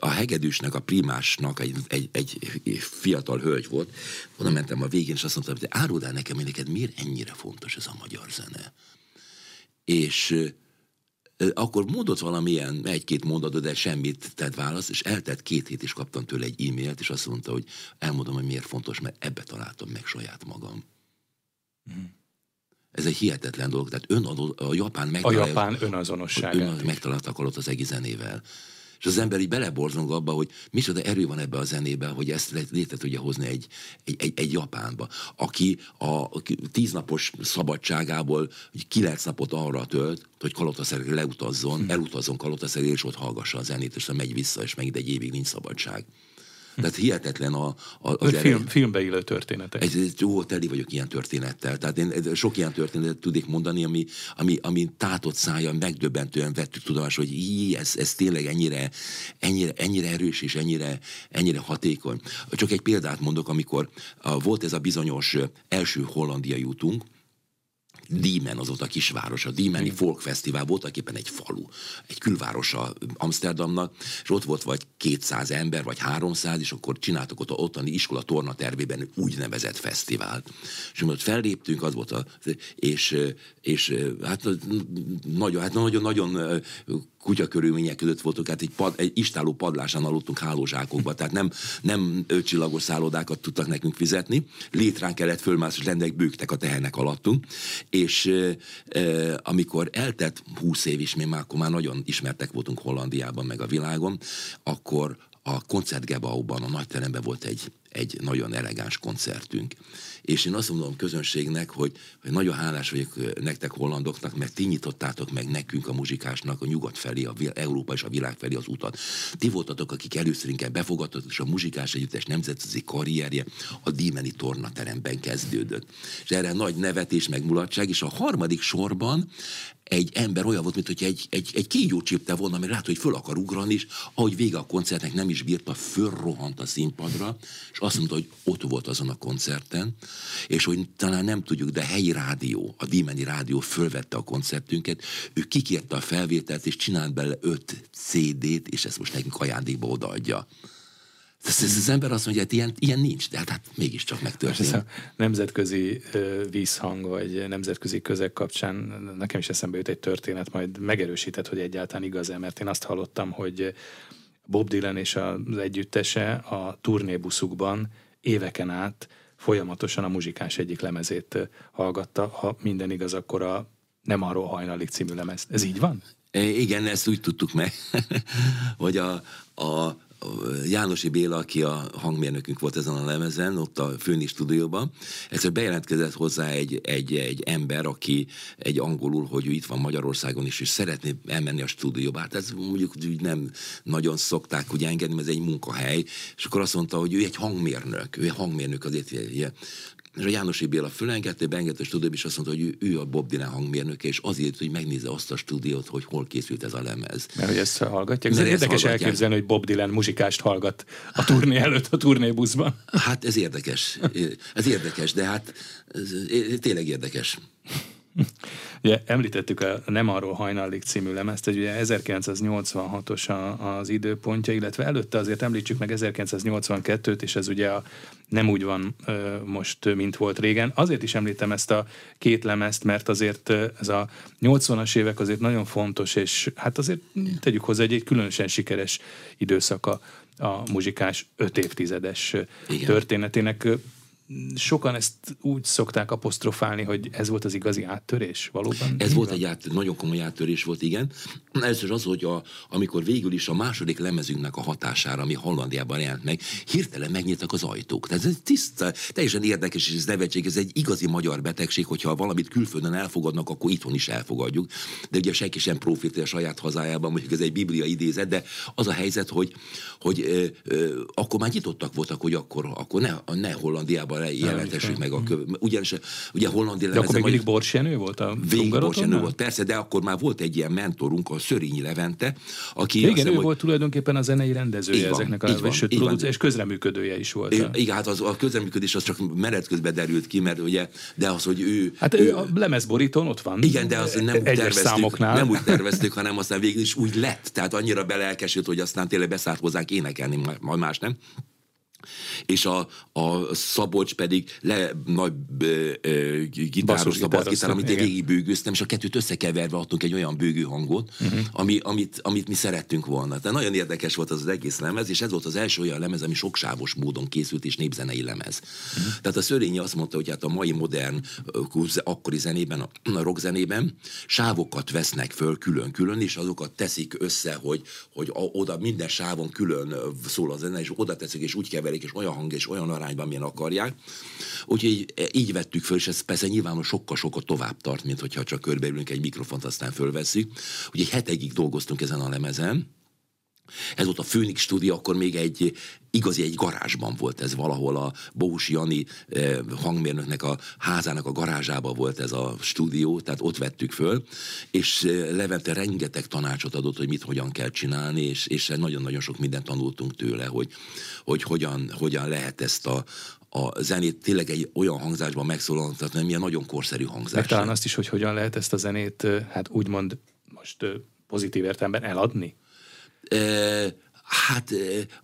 a hegedűsnek, a primásnak egy, egy, egy fiatal hölgy volt, oda mentem a végén, és azt mondtam, hogy áruld el nekem, hogy neked miért ennyire fontos ez a magyar zene. És akkor mondott valamilyen egy-két mondatot, de semmit tett választ, és eltett két hét, és kaptam tőle egy e-mailt, és azt mondta, hogy elmondom, hogy miért fontos, mert ebbe találtam meg saját magam. Mm. Ez egy hihetetlen dolog. Tehát ön, a japán megtalálta... A japán önazonosság. Ön, megtaláltak alatt az egész zenével. És az ember így beleborzong abba, hogy micsoda erő van ebbe a zenébe, hogy ezt létre tudja hozni egy, egy, egy, egy Japánba, aki a tíznapos szabadságából kilenc napot arra tölt, hogy Kalotaszerre leutazzon, hm. elutazzon Kalotaszerre, és ott hallgassa a zenét, és megy vissza, és megint egy évig nincs szabadság. Tehát hihetetlen a, a, az film, filmbe illő történetek. Ez, ez, jó, teli vagyok ilyen történettel. Tehát én sok ilyen történetet tudnék mondani, ami, ami, ami tátott szája megdöbbentően vettük tudomás, hogy így, ez, ez tényleg ennyire, ennyire, ennyire erős és ennyire, ennyire hatékony. Csak egy példát mondok, amikor volt ez a bizonyos első hollandiai útunk, Diemen az ott a kisváros, a Diemeni Folk Fesztivál voltak éppen egy falu, egy külvárosa Amsterdamnak, és ott volt vagy 200 ember, vagy 300, és akkor csináltak ott a ottani iskola torna tervében úgynevezett fesztivált. És ott felléptünk, az volt a, és, és hát nagyon, hát nagyon, nagyon kutya körülmények között voltunk, hát egy, pad, egy istáló padlásán aludtunk hálózsákokba, tehát nem, nem ötcsillagos szállodákat tudtak nekünk fizetni, létrán kellett fölmászni, rendek bőgtek a tehenek alattunk, és e, amikor eltett húsz év is, mi már akkor már nagyon ismertek voltunk Hollandiában, meg a világon, akkor a koncertgebauban, a nagyteremben volt egy, egy nagyon elegáns koncertünk. És én azt mondom a közönségnek, hogy, hogy nagyon hálás vagyok nektek hollandoknak, mert ti nyitottátok meg nekünk a muzsikásnak a nyugat felé, a Európa és a világ felé az utat. Ti voltatok, akik először inkább befogadtatok, és a muzsikás együttes nemzetközi karrierje a Dímeni tornateremben kezdődött. És erre nagy nevetés, meg mulatság, és a harmadik sorban egy ember olyan volt, mint hogy egy, egy, egy kígyó csípte volna, ami lát, hogy föl akar ugrani, és ahogy vége a koncertnek nem is bírta, fölrohant a színpadra, és azt mondta, hogy ott volt azon a koncerten, és hogy talán nem tudjuk, de helyi rádió, a Dímeni rádió fölvette a koncertünket, ő kikérte a felvételt, és csinált bele öt CD-t, és ezt most nekünk ajándékba odaadja. Ez, ez az ember azt mondja, hogy ilyen, ilyen nincs, de hát, hát mégiscsak megtörtént. Ez a nemzetközi vízhang, vagy nemzetközi közeg kapcsán nekem is eszembe jut egy történet, majd megerősített, hogy egyáltalán igaz-e, mert én azt hallottam, hogy Bob Dylan és az együttese a turnébuszukban éveken át folyamatosan a muzsikás egyik lemezét hallgatta. Ha minden igaz, akkor a Nem arról hajnalig című lemez. Ez így van? Igen, ezt úgy tudtuk meg, hogy a, a, Jánosi Béla, aki a hangmérnökünk volt ezen a lemezen, ott a Főni stúdióban, egyszer bejelentkezett hozzá egy, egy, egy ember, aki egy angolul, hogy ő itt van Magyarországon is, és szeretné elmenni a stúdióba. Hát ez mondjuk úgy nem nagyon szokták ugye engedni, mert ez egy munkahely, és akkor azt mondta, hogy ő egy hangmérnök, ő egy hangmérnök azért ilyen és a Jánosi Béla fölengedte, beengedte a stúdióba, és azt mondta, hogy ő, ő a Bob Dylan hangmérnöke, és azért, hogy megnézze azt a stúdiót, hogy hol készült ez a lemez. Mert hogy ezt hallgatják. Ez érdekes elképzelni, hogy Bob Dylan muzsikást hallgat a turné előtt a turnébuszban. Hát ez érdekes. Ez érdekes, de hát ez, tényleg érdekes. Ugye említettük a Nem arról hajnallik című lemezt, hogy ugye 1986-os az időpontja, illetve előtte azért említsük meg 1982-t, és ez ugye a, nem úgy van most, mint volt régen. Azért is említem ezt a két lemezt, mert azért ez a 80-as évek azért nagyon fontos, és hát azért tegyük hozzá, egy, egy különösen sikeres időszaka a muzsikás öt évtizedes Igen. történetének sokan ezt úgy szokták apostrofálni, hogy ez volt az igazi áttörés, valóban? Ez volt egy át, nagyon komoly áttörés volt, igen. Először az, hogy a, amikor végül is a második lemezünknek a hatására, ami Hollandiában jelent meg, hirtelen megnyíltak az ajtók. Tehát ez tiszta, teljesen érdekes, és ez nevetség, ez egy igazi magyar betegség, hogyha valamit külföldön elfogadnak, akkor itthon is elfogadjuk. De ugye senki sem profitál a saját hazájában, mondjuk ez egy biblia idézet, de az a helyzet, hogy, hogy ö, ö, akkor már nyitottak voltak, hogy akkor, akkor ne, ne Hollandiában jelentessük meg a köv... Ugyanis ugye Hollandia De akkor még mindig Borsenő volt a Végig Borsenő volt, persze, de akkor már volt egy ilyen mentorunk, a Szörényi Levente, aki... Igen, hiszem, ő hogy... volt tulajdonképpen a zenei rendezője van, ezeknek a van, sőt, produc- és közreműködője is volt. Igen, igen, hát az, a közreműködés az csak menet közben derült ki, mert ugye, de az, hogy ő... Hát ő, a lemezborítón ott van. Igen, de az nem úgy terveztük, számoknál. nem úgy terveztük, hanem aztán végül is úgy lett. Tehát annyira belelkesült, hogy aztán tényleg beszállt hozzánk énekelni, majd más nem és a, a Szabolcs pedig le, nagy ö, ö, gitáros, gitár, amit én végig bőgőztem, és a kettőt összekeverve adtunk egy olyan bőgő hangot, uh-huh. ami, amit, amit mi szerettünk volna. Tehát nagyon érdekes volt az, az egész lemez, és ez volt az első olyan lemez, ami soksávos módon készült, és népzenei lemez. Uh-huh. Tehát a Szörényi azt mondta, hogy hát a mai modern, akkori zenében, a, a rock zenében sávokat vesznek föl külön-külön, és azokat teszik össze, hogy, hogy a, oda minden sávon külön szól a zene, és oda teszik, és úgy keverik, és olyan hang, és olyan arányban, milyen akarják. Úgyhogy így vettük föl, és ez persze nyilván sokkal-sokkal tovább tart, mint hogyha csak körbeülünk egy mikrofont, aztán fölveszünk. Ugye egy hetegig dolgoztunk ezen a lemezen, ez volt a Phoenix stúdió, akkor még egy igazi egy garázsban volt ez valahol a Bós Jani eh, hangmérnöknek a házának a garázsába volt ez a stúdió, tehát ott vettük föl, és eh, Levente rengeteg tanácsot adott, hogy mit hogyan kell csinálni, és, és nagyon-nagyon sok mindent tanultunk tőle, hogy, hogy hogyan, hogyan lehet ezt a, a zenét tényleg egy olyan hangzásban megszólaltatni, milyen nagyon korszerű hangzás. Meg talán azt is, hogy hogyan lehet ezt a zenét, eh, hát úgymond most pozitív értelemben eladni? E, Hát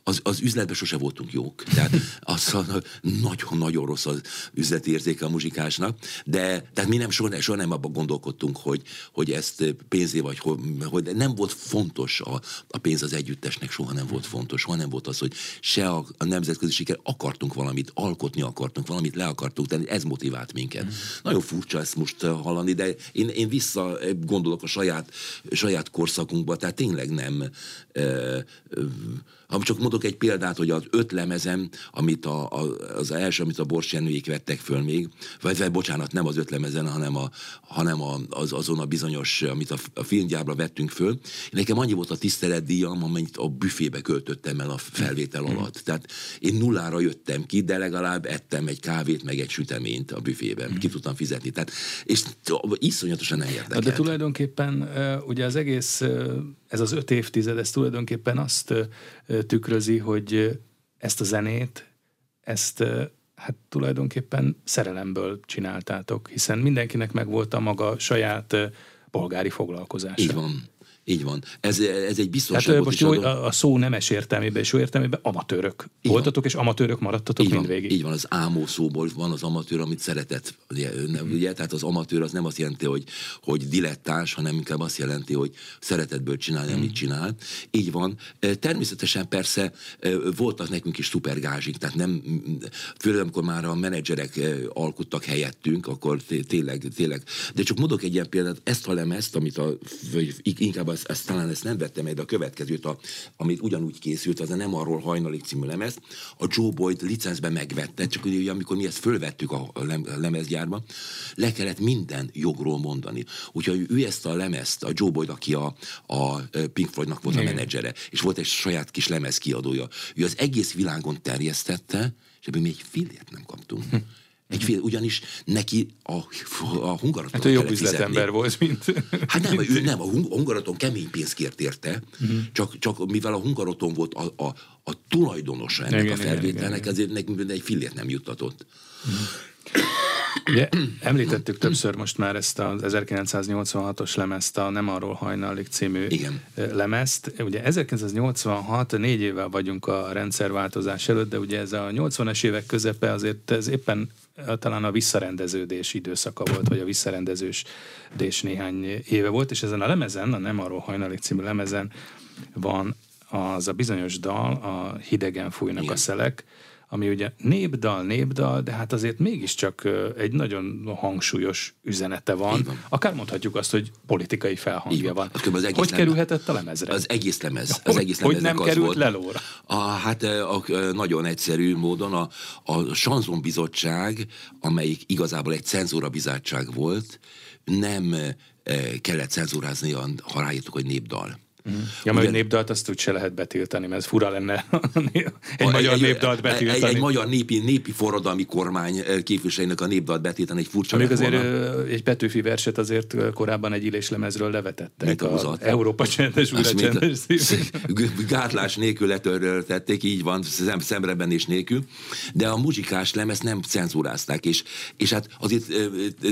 az, az üzletben sose voltunk jók. Tehát az nagyon-nagyon rossz az üzleti érzéke a muzsikásnak, de tehát mi nem soha, soha nem abban gondolkodtunk, hogy, hogy ezt pénzé vagy, hogy, nem volt fontos a, a pénz az együttesnek, soha nem volt fontos, soha nem volt az, hogy se a, a nemzetközi siker, akartunk valamit, alkotni akartunk, valamit le akartunk tenni, ez motivált minket. Mm. Nagyon furcsa ezt most hallani, de én, én vissza gondolok a saját, saját korszakunkba, tehát tényleg nem of ha csak mondok egy példát, hogy az öt lemezem, amit a, a, az első, amit a Borsjenőjék vettek föl még, vagy, vagy bocsánat, nem az öt lemezen, hanem, a, hanem a, az, azon a bizonyos, amit a, a filmgyárba vettünk föl. Nekem annyi volt a tiszteletdíjam, amennyit a büfébe költöttem el a felvétel mm. alatt. Tehát én nullára jöttem ki, de legalább ettem egy kávét, meg egy süteményt a büfében. Mm. Ki tudtam fizetni. Tehát, és iszonyatosan nem érdekelt. De tulajdonképpen ugye az egész ez az öt évtized, ez tulajdonképpen azt tükrözi, hogy ezt a zenét, ezt hát tulajdonképpen szerelemből csináltátok, hiszen mindenkinek megvolt a maga saját polgári foglalkozása. Így van. Így van. Ez, ez egy biztonságot Tehát most jó, a, a szó nemes értelmében és jó értelmében amatőrök így voltatok, van. és amatőrök maradtatok így mindvégig. Így van, az ámó szóból van az amatőr, amit szeretett. Ugye, hmm. ugye, tehát az amatőr az nem azt jelenti, hogy, hogy dilettáns, hanem inkább azt jelenti, hogy szeretetből csinálni, hmm. amit csinál. Így van. Természetesen persze voltak nekünk is szupergázsik, tehát nem, főleg amikor már a menedzserek alkottak helyettünk, akkor tényleg, tényleg. De csak mondok egy ilyen példát, ezt a lemezt, amit a, inkább a ezt, ezt talán ezt nem vettem meg, de a következőt, a, amit ugyanúgy készült, az a Nem arról hajnalig című lemez, a Joe Boyd licencben megvette, csak ugye amikor mi ezt fölvettük a lemezgyárba, le kellett minden jogról mondani. Úgyhogy ő ezt a lemezt, a Joe Boyd, aki a, a Pink Floydnak volt a menedzsere, és volt egy saját kis lemez kiadója, ő az egész világon terjesztette, és ebből mi egy fillért nem kaptunk. Hm. Egy fél, ugyanis neki a, a hungaraton Hát ő jobb üzletember volt, mint... Hát nem, ő nem, a hungaraton kemény pénzt kért érte, uh-huh. csak, csak mivel a hungaraton volt a, a, a tulajdonosa ennek igen, a felvételnek, ezért nekünk egy fillért nem juttatott. Uh-huh. Ugye, említettük többször most már ezt az 1986-os lemezt, a Nem arról hajnalig című Igen. lemezt. Ugye 1986, négy évvel vagyunk a rendszerváltozás előtt, de ugye ez a 80-as évek közepe azért ez éppen talán a visszarendeződés időszaka volt, vagy a visszarendeződés néhány éve volt, és ezen a lemezen, a Nem arról hajnalig című lemezen van az a bizonyos dal, a Hidegen fújnak Igen. a szelek, ami ugye népdal, népdal, de hát azért mégiscsak egy nagyon hangsúlyos üzenete van. van. Akár mondhatjuk azt, hogy politikai felhangja van. Az egész hogy lemez, kerülhetett a lemezre? Az egész lemez. Az egész hogy nem az került volt, lelóra? A, hát a, a, nagyon egyszerű módon a, a Sanzon Bizottság, amelyik igazából egy cenzúra bizottság volt, nem kellett cenzúrázni, ha ráírtuk, hogy népdal. Mm. Ja, mert népdalt azt úgy se lehet betiltani, mert ez fura lenne egy a, magyar egy, népdalt betiltani. Egy, egy magyar népi, népi forradalmi kormány eh, képviselőnek a népdalt betiltani egy furcsa Még azért volna. Eh, egy Petőfi verset azért eh, korábban egy lemezről levetettek. Mit a Európa csendes, újra csendes Gátlás nélkül letöröltették, így van, szem, szemreben és nélkül, de a muzsikás lemez nem cenzúrázták, és, és hát azért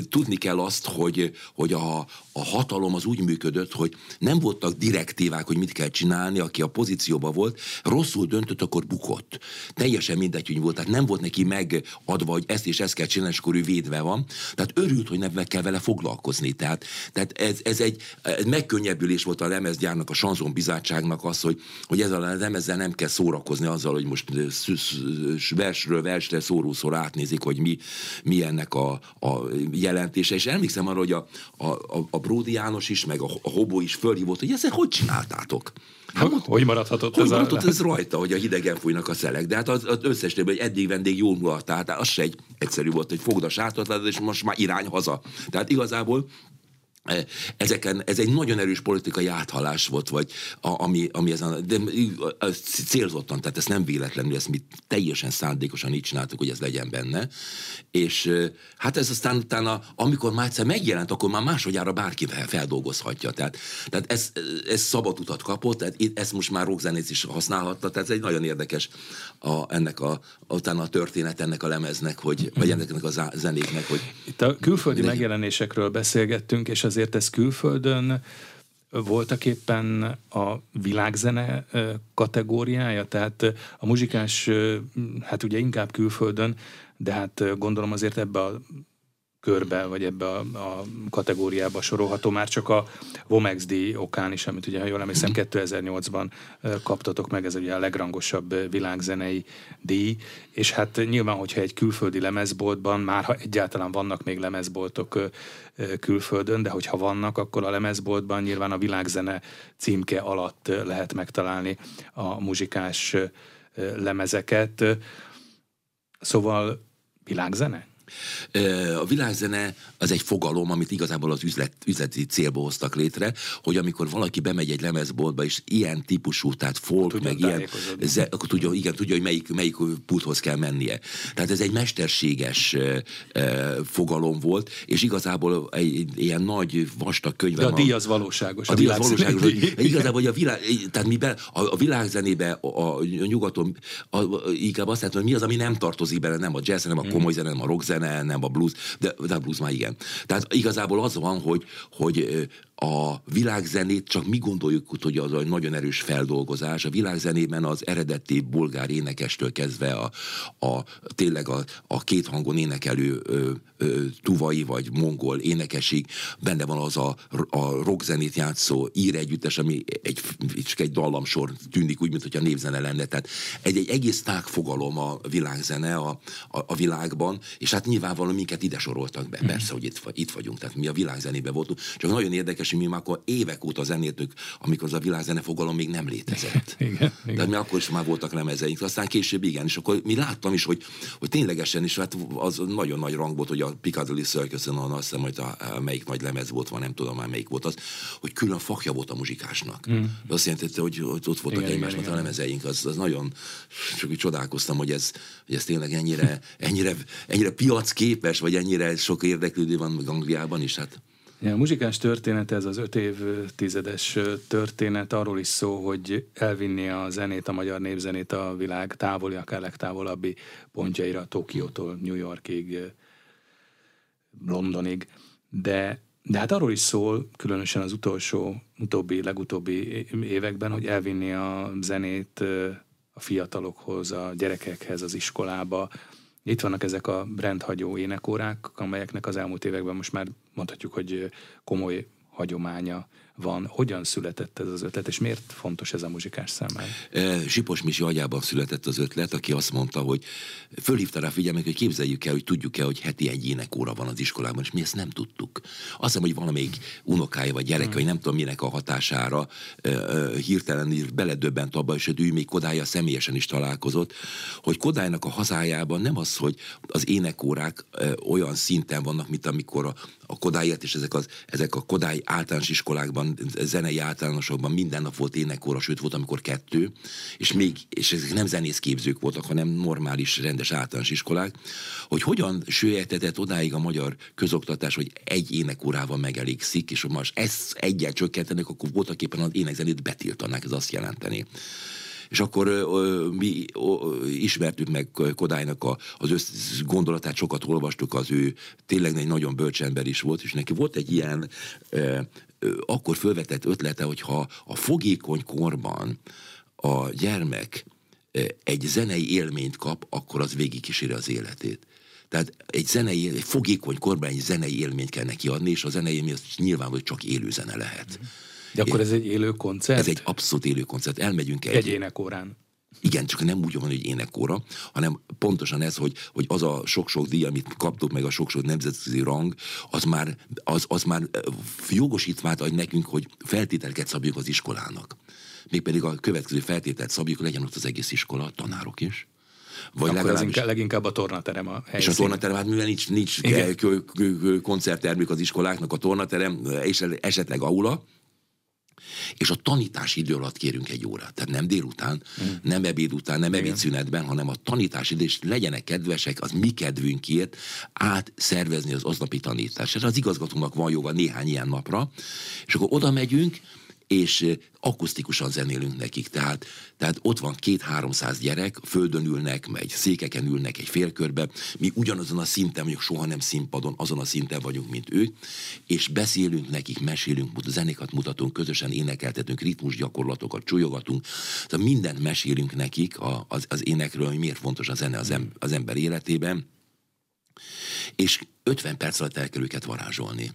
tudni kell azt, hogy, hogy a, a hatalom az úgy működött, hogy nem voltak direkt direktívák, hogy mit kell csinálni, aki a pozícióban volt, rosszul döntött, akkor bukott. Teljesen mindegy, hogy volt. Tehát nem volt neki megadva, hogy ezt és ezt kell csinálni, és akkor ő védve van. Tehát örült, hogy nem kell vele foglalkozni. Tehát, tehát ez, ez egy ez megkönnyebbülés volt a lemezgyárnak, a Sanzon bizottságnak az, hogy, hogy ezzel a lemezzel nem kell szórakozni azzal, hogy most versről versre szórószor átnézik, hogy mi, mi ennek a, a jelentése. És emlékszem arra, hogy a, a, a Bródi János is, meg a, a Hobó is fölhívott, hogy ez hogy csinál? csináltátok? Hát, hogy maradhatott hogy ez maradhatott ez rajta, hogy a hidegen fújnak a szelek. De hát az, az összes többi, hogy eddig vendég jól mulatta, hát az se egy egyszerű volt, hogy fogd a sátot, és most már irány haza. Tehát igazából ezeken, ez egy nagyon erős politikai áthallás volt, vagy a, ami, ami ezen, de célzottan, tehát ez nem véletlenül, ezt mi teljesen szándékosan így csináltuk, hogy ez legyen benne, és hát ez aztán utána, amikor már egyszer megjelent, akkor már másodjára bárki feldolgozhatja, tehát, tehát ez, ez szabad utat kapott, tehát ezt most már rockzenész is használhatta, tehát ez egy nagyon érdekes a, ennek a, utána a történet ennek a lemeznek, hogy, vagy ennek a zenéknek, hogy... Itt a külföldi mindenki... megjelenésekről beszélgettünk, és azért ez külföldön voltak éppen a világzene kategóriája, tehát a muzsikás, hát ugye inkább külföldön, de hát gondolom azért ebbe a körbe, vagy ebbe a, a kategóriába sorolható, már csak a Vomex díj okán is, amit ugye, ha jól emlékszem, 2008-ban kaptatok meg, ez ugye a legrangosabb világzenei díj, és hát nyilván, hogyha egy külföldi lemezboltban, már ha egyáltalán vannak még lemezboltok külföldön, de hogyha vannak, akkor a lemezboltban nyilván a világzene címke alatt lehet megtalálni a muzsikás lemezeket. Szóval világzene? A világzene az egy fogalom, amit igazából az üzlet, üzleti célba hoztak létre, hogy amikor valaki bemegy egy lemezboltba, és ilyen típusú, tehát folk, tudja meg ilyen, ez, akkor tudja, igen, tudja, hogy melyik, melyik pulthoz kell mennie. Tehát ez egy mesterséges e, fogalom volt, és igazából egy, egy ilyen nagy, vastag könyv. De a díj az valóságos. A, a díj az valóságos. Hogy, igazából, hogy a világ, tehát mi be, a, a világzenébe, a, a, a nyugaton, a, a, inkább azt látom, hogy mi az, ami nem tartozik bele, nem a jazz, nem a komoly zene, nem a rock zene, nem a blues, de, de a blues már igen. Tehát igazából az van, hogy, hogy a világzenét csak mi gondoljuk, hogy az egy nagyon erős feldolgozás. A világzenében az eredeti bulgár énekestől kezdve a, a tényleg a, a két hangon énekelő ö, ö, tuvai vagy mongol énekesig benne van az a, a rockzenét játszó ír együttes, ami egy, csak egy dallamsor tűnik úgy, mintha névzene lenne. Tehát egy, egy egész fogalom a világzene a, a, a világban, és hát nyilvánvalóan minket ide soroltak be. Mm. Persze, hogy itt, itt vagyunk, tehát mi a világzenében voltunk. Csak nagyon érdekes, és mi már akkor évek óta zenéltük, amikor az a világzene fogalom még nem létezett. igen, igen. Tehát mi akkor is már voltak lemezeink, aztán később igen, és akkor mi láttam is, hogy, hogy ténylegesen is, hát az nagyon nagy rang volt, hogy a Piccadilly Circus-on, azt hiszem, hogy a, melyik nagy lemez volt, van, nem tudom már melyik volt az, hogy külön fakja volt a muzsikásnak. Mm. Azt jelenti, hogy, hogy ott voltak igen, egymásnak igen, a lemezeink, az, az nagyon, csak úgy csodálkoztam, hogy ez, hogy ez tényleg ennyire, ennyire, ennyire piacképes, vagy ennyire sok érdeklődő van Angliában is. Hát. A muzsikás történet, ez az öt évtizedes történet. Arról is szó, hogy elvinni a zenét, a magyar népzenét a világ távoli, akár legtávolabbi pontjaira, Tokiótól New Yorkig, Londonig, de, de hát arról is szól, különösen az utolsó, utóbbi, legutóbbi években, hogy elvinni a zenét a fiatalokhoz, a gyerekekhez, az iskolába, itt vannak ezek a rendhagyó énekórák, amelyeknek az elmúlt években most már mondhatjuk, hogy komoly hagyománya van. Hogyan született ez az ötlet, és miért fontos ez a muzsikás számára? Sipos Misi agyában született az ötlet, aki azt mondta, hogy fölhívta rá figyelmet, hogy képzeljük el, hogy tudjuk-e, hogy heti egy énekóra van az iskolában, és mi ezt nem tudtuk. Azt hiszem, hogy valamelyik unokája vagy gyereke, hmm. vagy nem tudom minek a hatására hirtelen beledöbbent abba, és ő még Kodája személyesen is találkozott, hogy Kodálynak a hazájában nem az, hogy az énekórák olyan szinten vannak, mint amikor a, a Kodályért és ezek, az, ezek a Kodály általános iskolákban, zenei általánosokban minden nap volt énekóra, sőt volt, amikor kettő, és még, és ezek nem zenészképzők voltak, hanem normális, rendes általános iskolák, hogy hogyan sőjetetett odáig a magyar közoktatás, hogy egy énekórával megelégszik, és hogy most ezt egyel csökkentenek, akkor voltak éppen az énekzenét betiltanák, ez azt jelenteni és akkor ö, mi ö, ismertük meg Kodálynak a, az össz gondolatát, sokat olvastuk, az ő tényleg egy nagyon bölcs ember is volt, és neki volt egy ilyen ö, ö, akkor felvetett ötlete, hogyha a fogékony korban a gyermek egy zenei élményt kap, akkor az végigkíséri az életét. Tehát egy zenei, egy fogékony korban egy zenei élményt kell neki adni, és a zenei élmény az nyilván, hogy csak élő zene lehet. Mm. De akkor ez egy élő koncert? Ez egy abszolút élő koncert. Elmegyünk egy... Egy énekórán. Igen, csak nem úgy van, hogy énekóra, hanem pontosan ez, hogy, hogy az a sok-sok díj, amit kaptuk meg a sok-sok nemzetközi rang, az már, az, az már jogosítványt ad nekünk, hogy feltételeket szabjuk az iskolának. Mégpedig a következő feltételt szabjuk, legyen ott az egész iskola, tanárok is. Vagy Akkor legalábbis... inkább, leginkább a tornaterem a helyszín. És a tornaterem, hát mivel nincs, nincs koncerttermük az iskoláknak, a tornaterem, és esetleg aula, és a tanítási idő alatt kérünk egy órát. Tehát nem délután, mm. nem ebéd után, nem ebédszünetben, hanem a tanítási idő, és legyenek kedvesek az mi kedvünkért átszervezni az aznapi tanítást. És az igazgatónak van joga néhány ilyen napra, és akkor oda megyünk, és akusztikusan zenélünk nekik. Tehát, tehát ott van két-háromszáz gyerek, földön ülnek, egy székeken ülnek egy félkörbe, mi ugyanazon a szinten vagyunk, soha nem színpadon, azon a szinten vagyunk, mint ők, és beszélünk nekik, mesélünk, zenékat mutatunk, közösen énekeltetünk, ritmus gyakorlatokat csujogatunk, tehát mindent mesélünk nekik az, az énekről, hogy miért fontos a zene az, az ember életében, és 50 perc alatt el kell őket varázsolni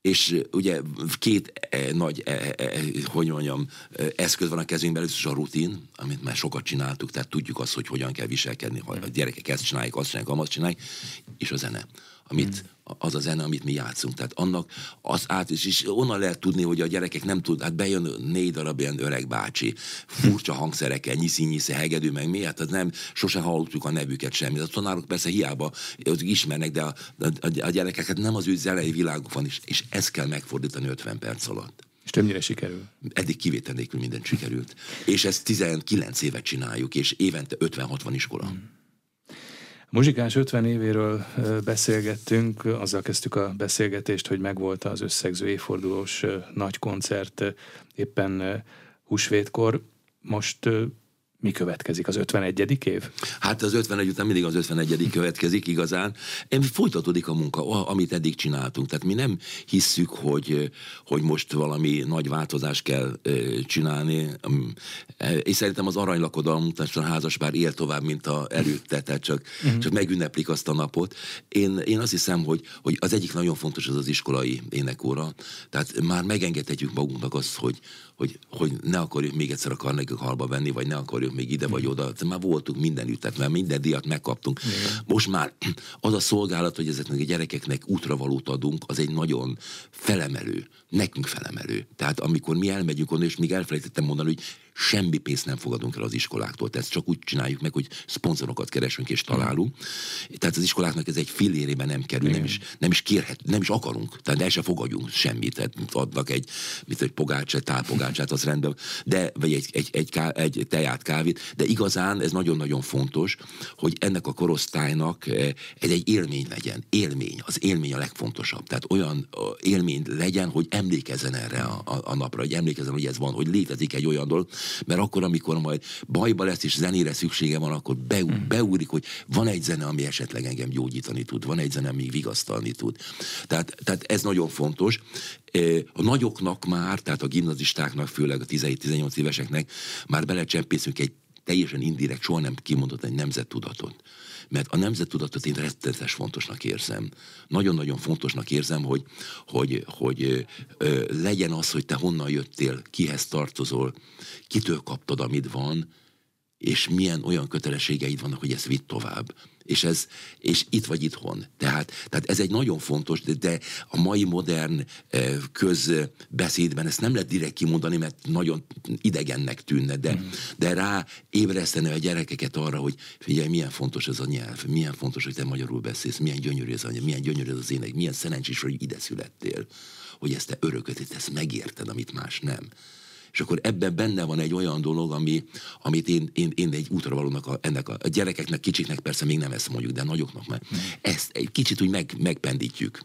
és ugye két e, nagy, e, e, e, hogy mondjam, eszköz van a kezünkben, először a rutin, amit már sokat csináltuk, tehát tudjuk azt, hogy hogyan kell viselkedni, ha a gyerekek ezt csinálják, azt csinálják, azt csinálják, és a zene, amit hmm az a zene, amit mi játszunk. Tehát annak az át, és, és onnan lehet tudni, hogy a gyerekek nem tud, hát bejön négy darab ilyen öreg bácsi, furcsa hangszerekkel, nyiszi nyiszi hegedű, meg mi, hát az nem, sose hallottuk a nevüket semmit. A tanárok persze hiába ismernek, de a, a, a gyerekeket nem az ő zenei világuk van, és, és ezt kell megfordítani 50 perc alatt. És többnyire sikerül. Eddig kivétel nélkül minden sikerült. És ezt 19 évet csináljuk, és évente 50-60 iskola. Hmm. Muzsikás 50 évéről beszélgettünk, azzal kezdtük a beszélgetést, hogy megvolt az összegző évfordulós nagy koncert éppen húsvétkor. Most mi következik? Az 51. év? Hát az 51 után mindig az 51. következik igazán. Folytatódik a munka, amit eddig csináltunk. Tehát mi nem hisszük, hogy, hogy most valami nagy változást kell csinálni. És szerintem az aranylakodalom, tehát a házas bár él tovább, mint a előtte, tehát csak, uh-huh. csak megünneplik azt a napot. Én, én azt hiszem, hogy, hogy az egyik nagyon fontos az az iskolai énekóra. Tehát már megengedhetjük magunknak azt, hogy, hogy, hogy ne akarjuk még egyszer a Carnegie halba venni, vagy ne akarjuk még ide vagy oda, már voltunk mindenütt, tehát már minden díjat megkaptunk. Igen. Most már az a szolgálat, hogy ezeknek a gyerekeknek útravalót adunk, az egy nagyon felemelő, nekünk felemelő. Tehát amikor mi elmegyünk onnan, és még elfelejtettem mondani, hogy semmi pénzt nem fogadunk el az iskoláktól. Tehát csak úgy csináljuk meg, hogy szponzorokat keresünk és találunk. Tehát az iskoláknak ez egy fillérében nem kerül, nem is, nem is kérhet, nem is akarunk. Tehát el se fogadjunk semmit. Tehát adnak egy, mit egy pogácsát, tálpogácsát, az rendben, de, vagy egy, egy, egy, ká, egy teját, kávét, de igazán ez nagyon-nagyon fontos, hogy ennek a korosztálynak eh, ez egy élmény legyen. Élmény. Az élmény a legfontosabb. Tehát olyan élmény legyen, hogy emlékezzen erre a, a, a napra, hogy emlékezzen, hogy ez van, hogy létezik egy olyan dolog, mert akkor, amikor majd bajba lesz és zenére szüksége van, akkor be, hmm. beúrik, hogy van egy zene, ami esetleg engem gyógyítani tud, van egy zene, ami vigasztalni tud. Tehát, tehát ez nagyon fontos. E, a nagyoknak már, tehát a gimnazistáknak, főleg a 17-18 éveseknek már belecsempészünk egy teljesen indirekt, soha nem kimondott egy nemzettudatot mert a nemzettudatot én rettenetes fontosnak érzem. Nagyon-nagyon fontosnak érzem, hogy, hogy, hogy ö, legyen az, hogy te honnan jöttél, kihez tartozol, kitől kaptad, amit van, és milyen olyan kötelességeid vannak, hogy ezt vidd tovább. És, ez, és itt vagy itthon. Tehát, tehát ez egy nagyon fontos, de, de a mai modern közbeszédben ezt nem lehet direkt kimondani, mert nagyon idegennek tűnne, de, mm. de rá ébreszteni a gyerekeket arra, hogy figyelj, milyen fontos ez a nyelv, milyen fontos, hogy te magyarul beszélsz, milyen gyönyörű ez a nyelv, milyen gyönyörű ez az ének, milyen szerencsés, hogy ide születtél, hogy ezt te örököt, ezt megérted, amit más nem és akkor ebben benne van egy olyan dolog, ami, amit én, én, én egy útravalónak, a, ennek a, a gyerekeknek, kicsiknek persze még nem ezt mondjuk, de nagyoknak már hmm. ezt egy kicsit úgy meg, megpendítjük.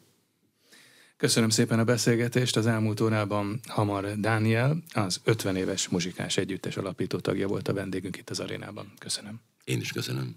Köszönöm szépen a beszélgetést. Az elmúlt órában Hamar Dániel, az 50 éves muzsikás együttes alapító tagja volt a vendégünk itt az arénában. Köszönöm. Én is köszönöm.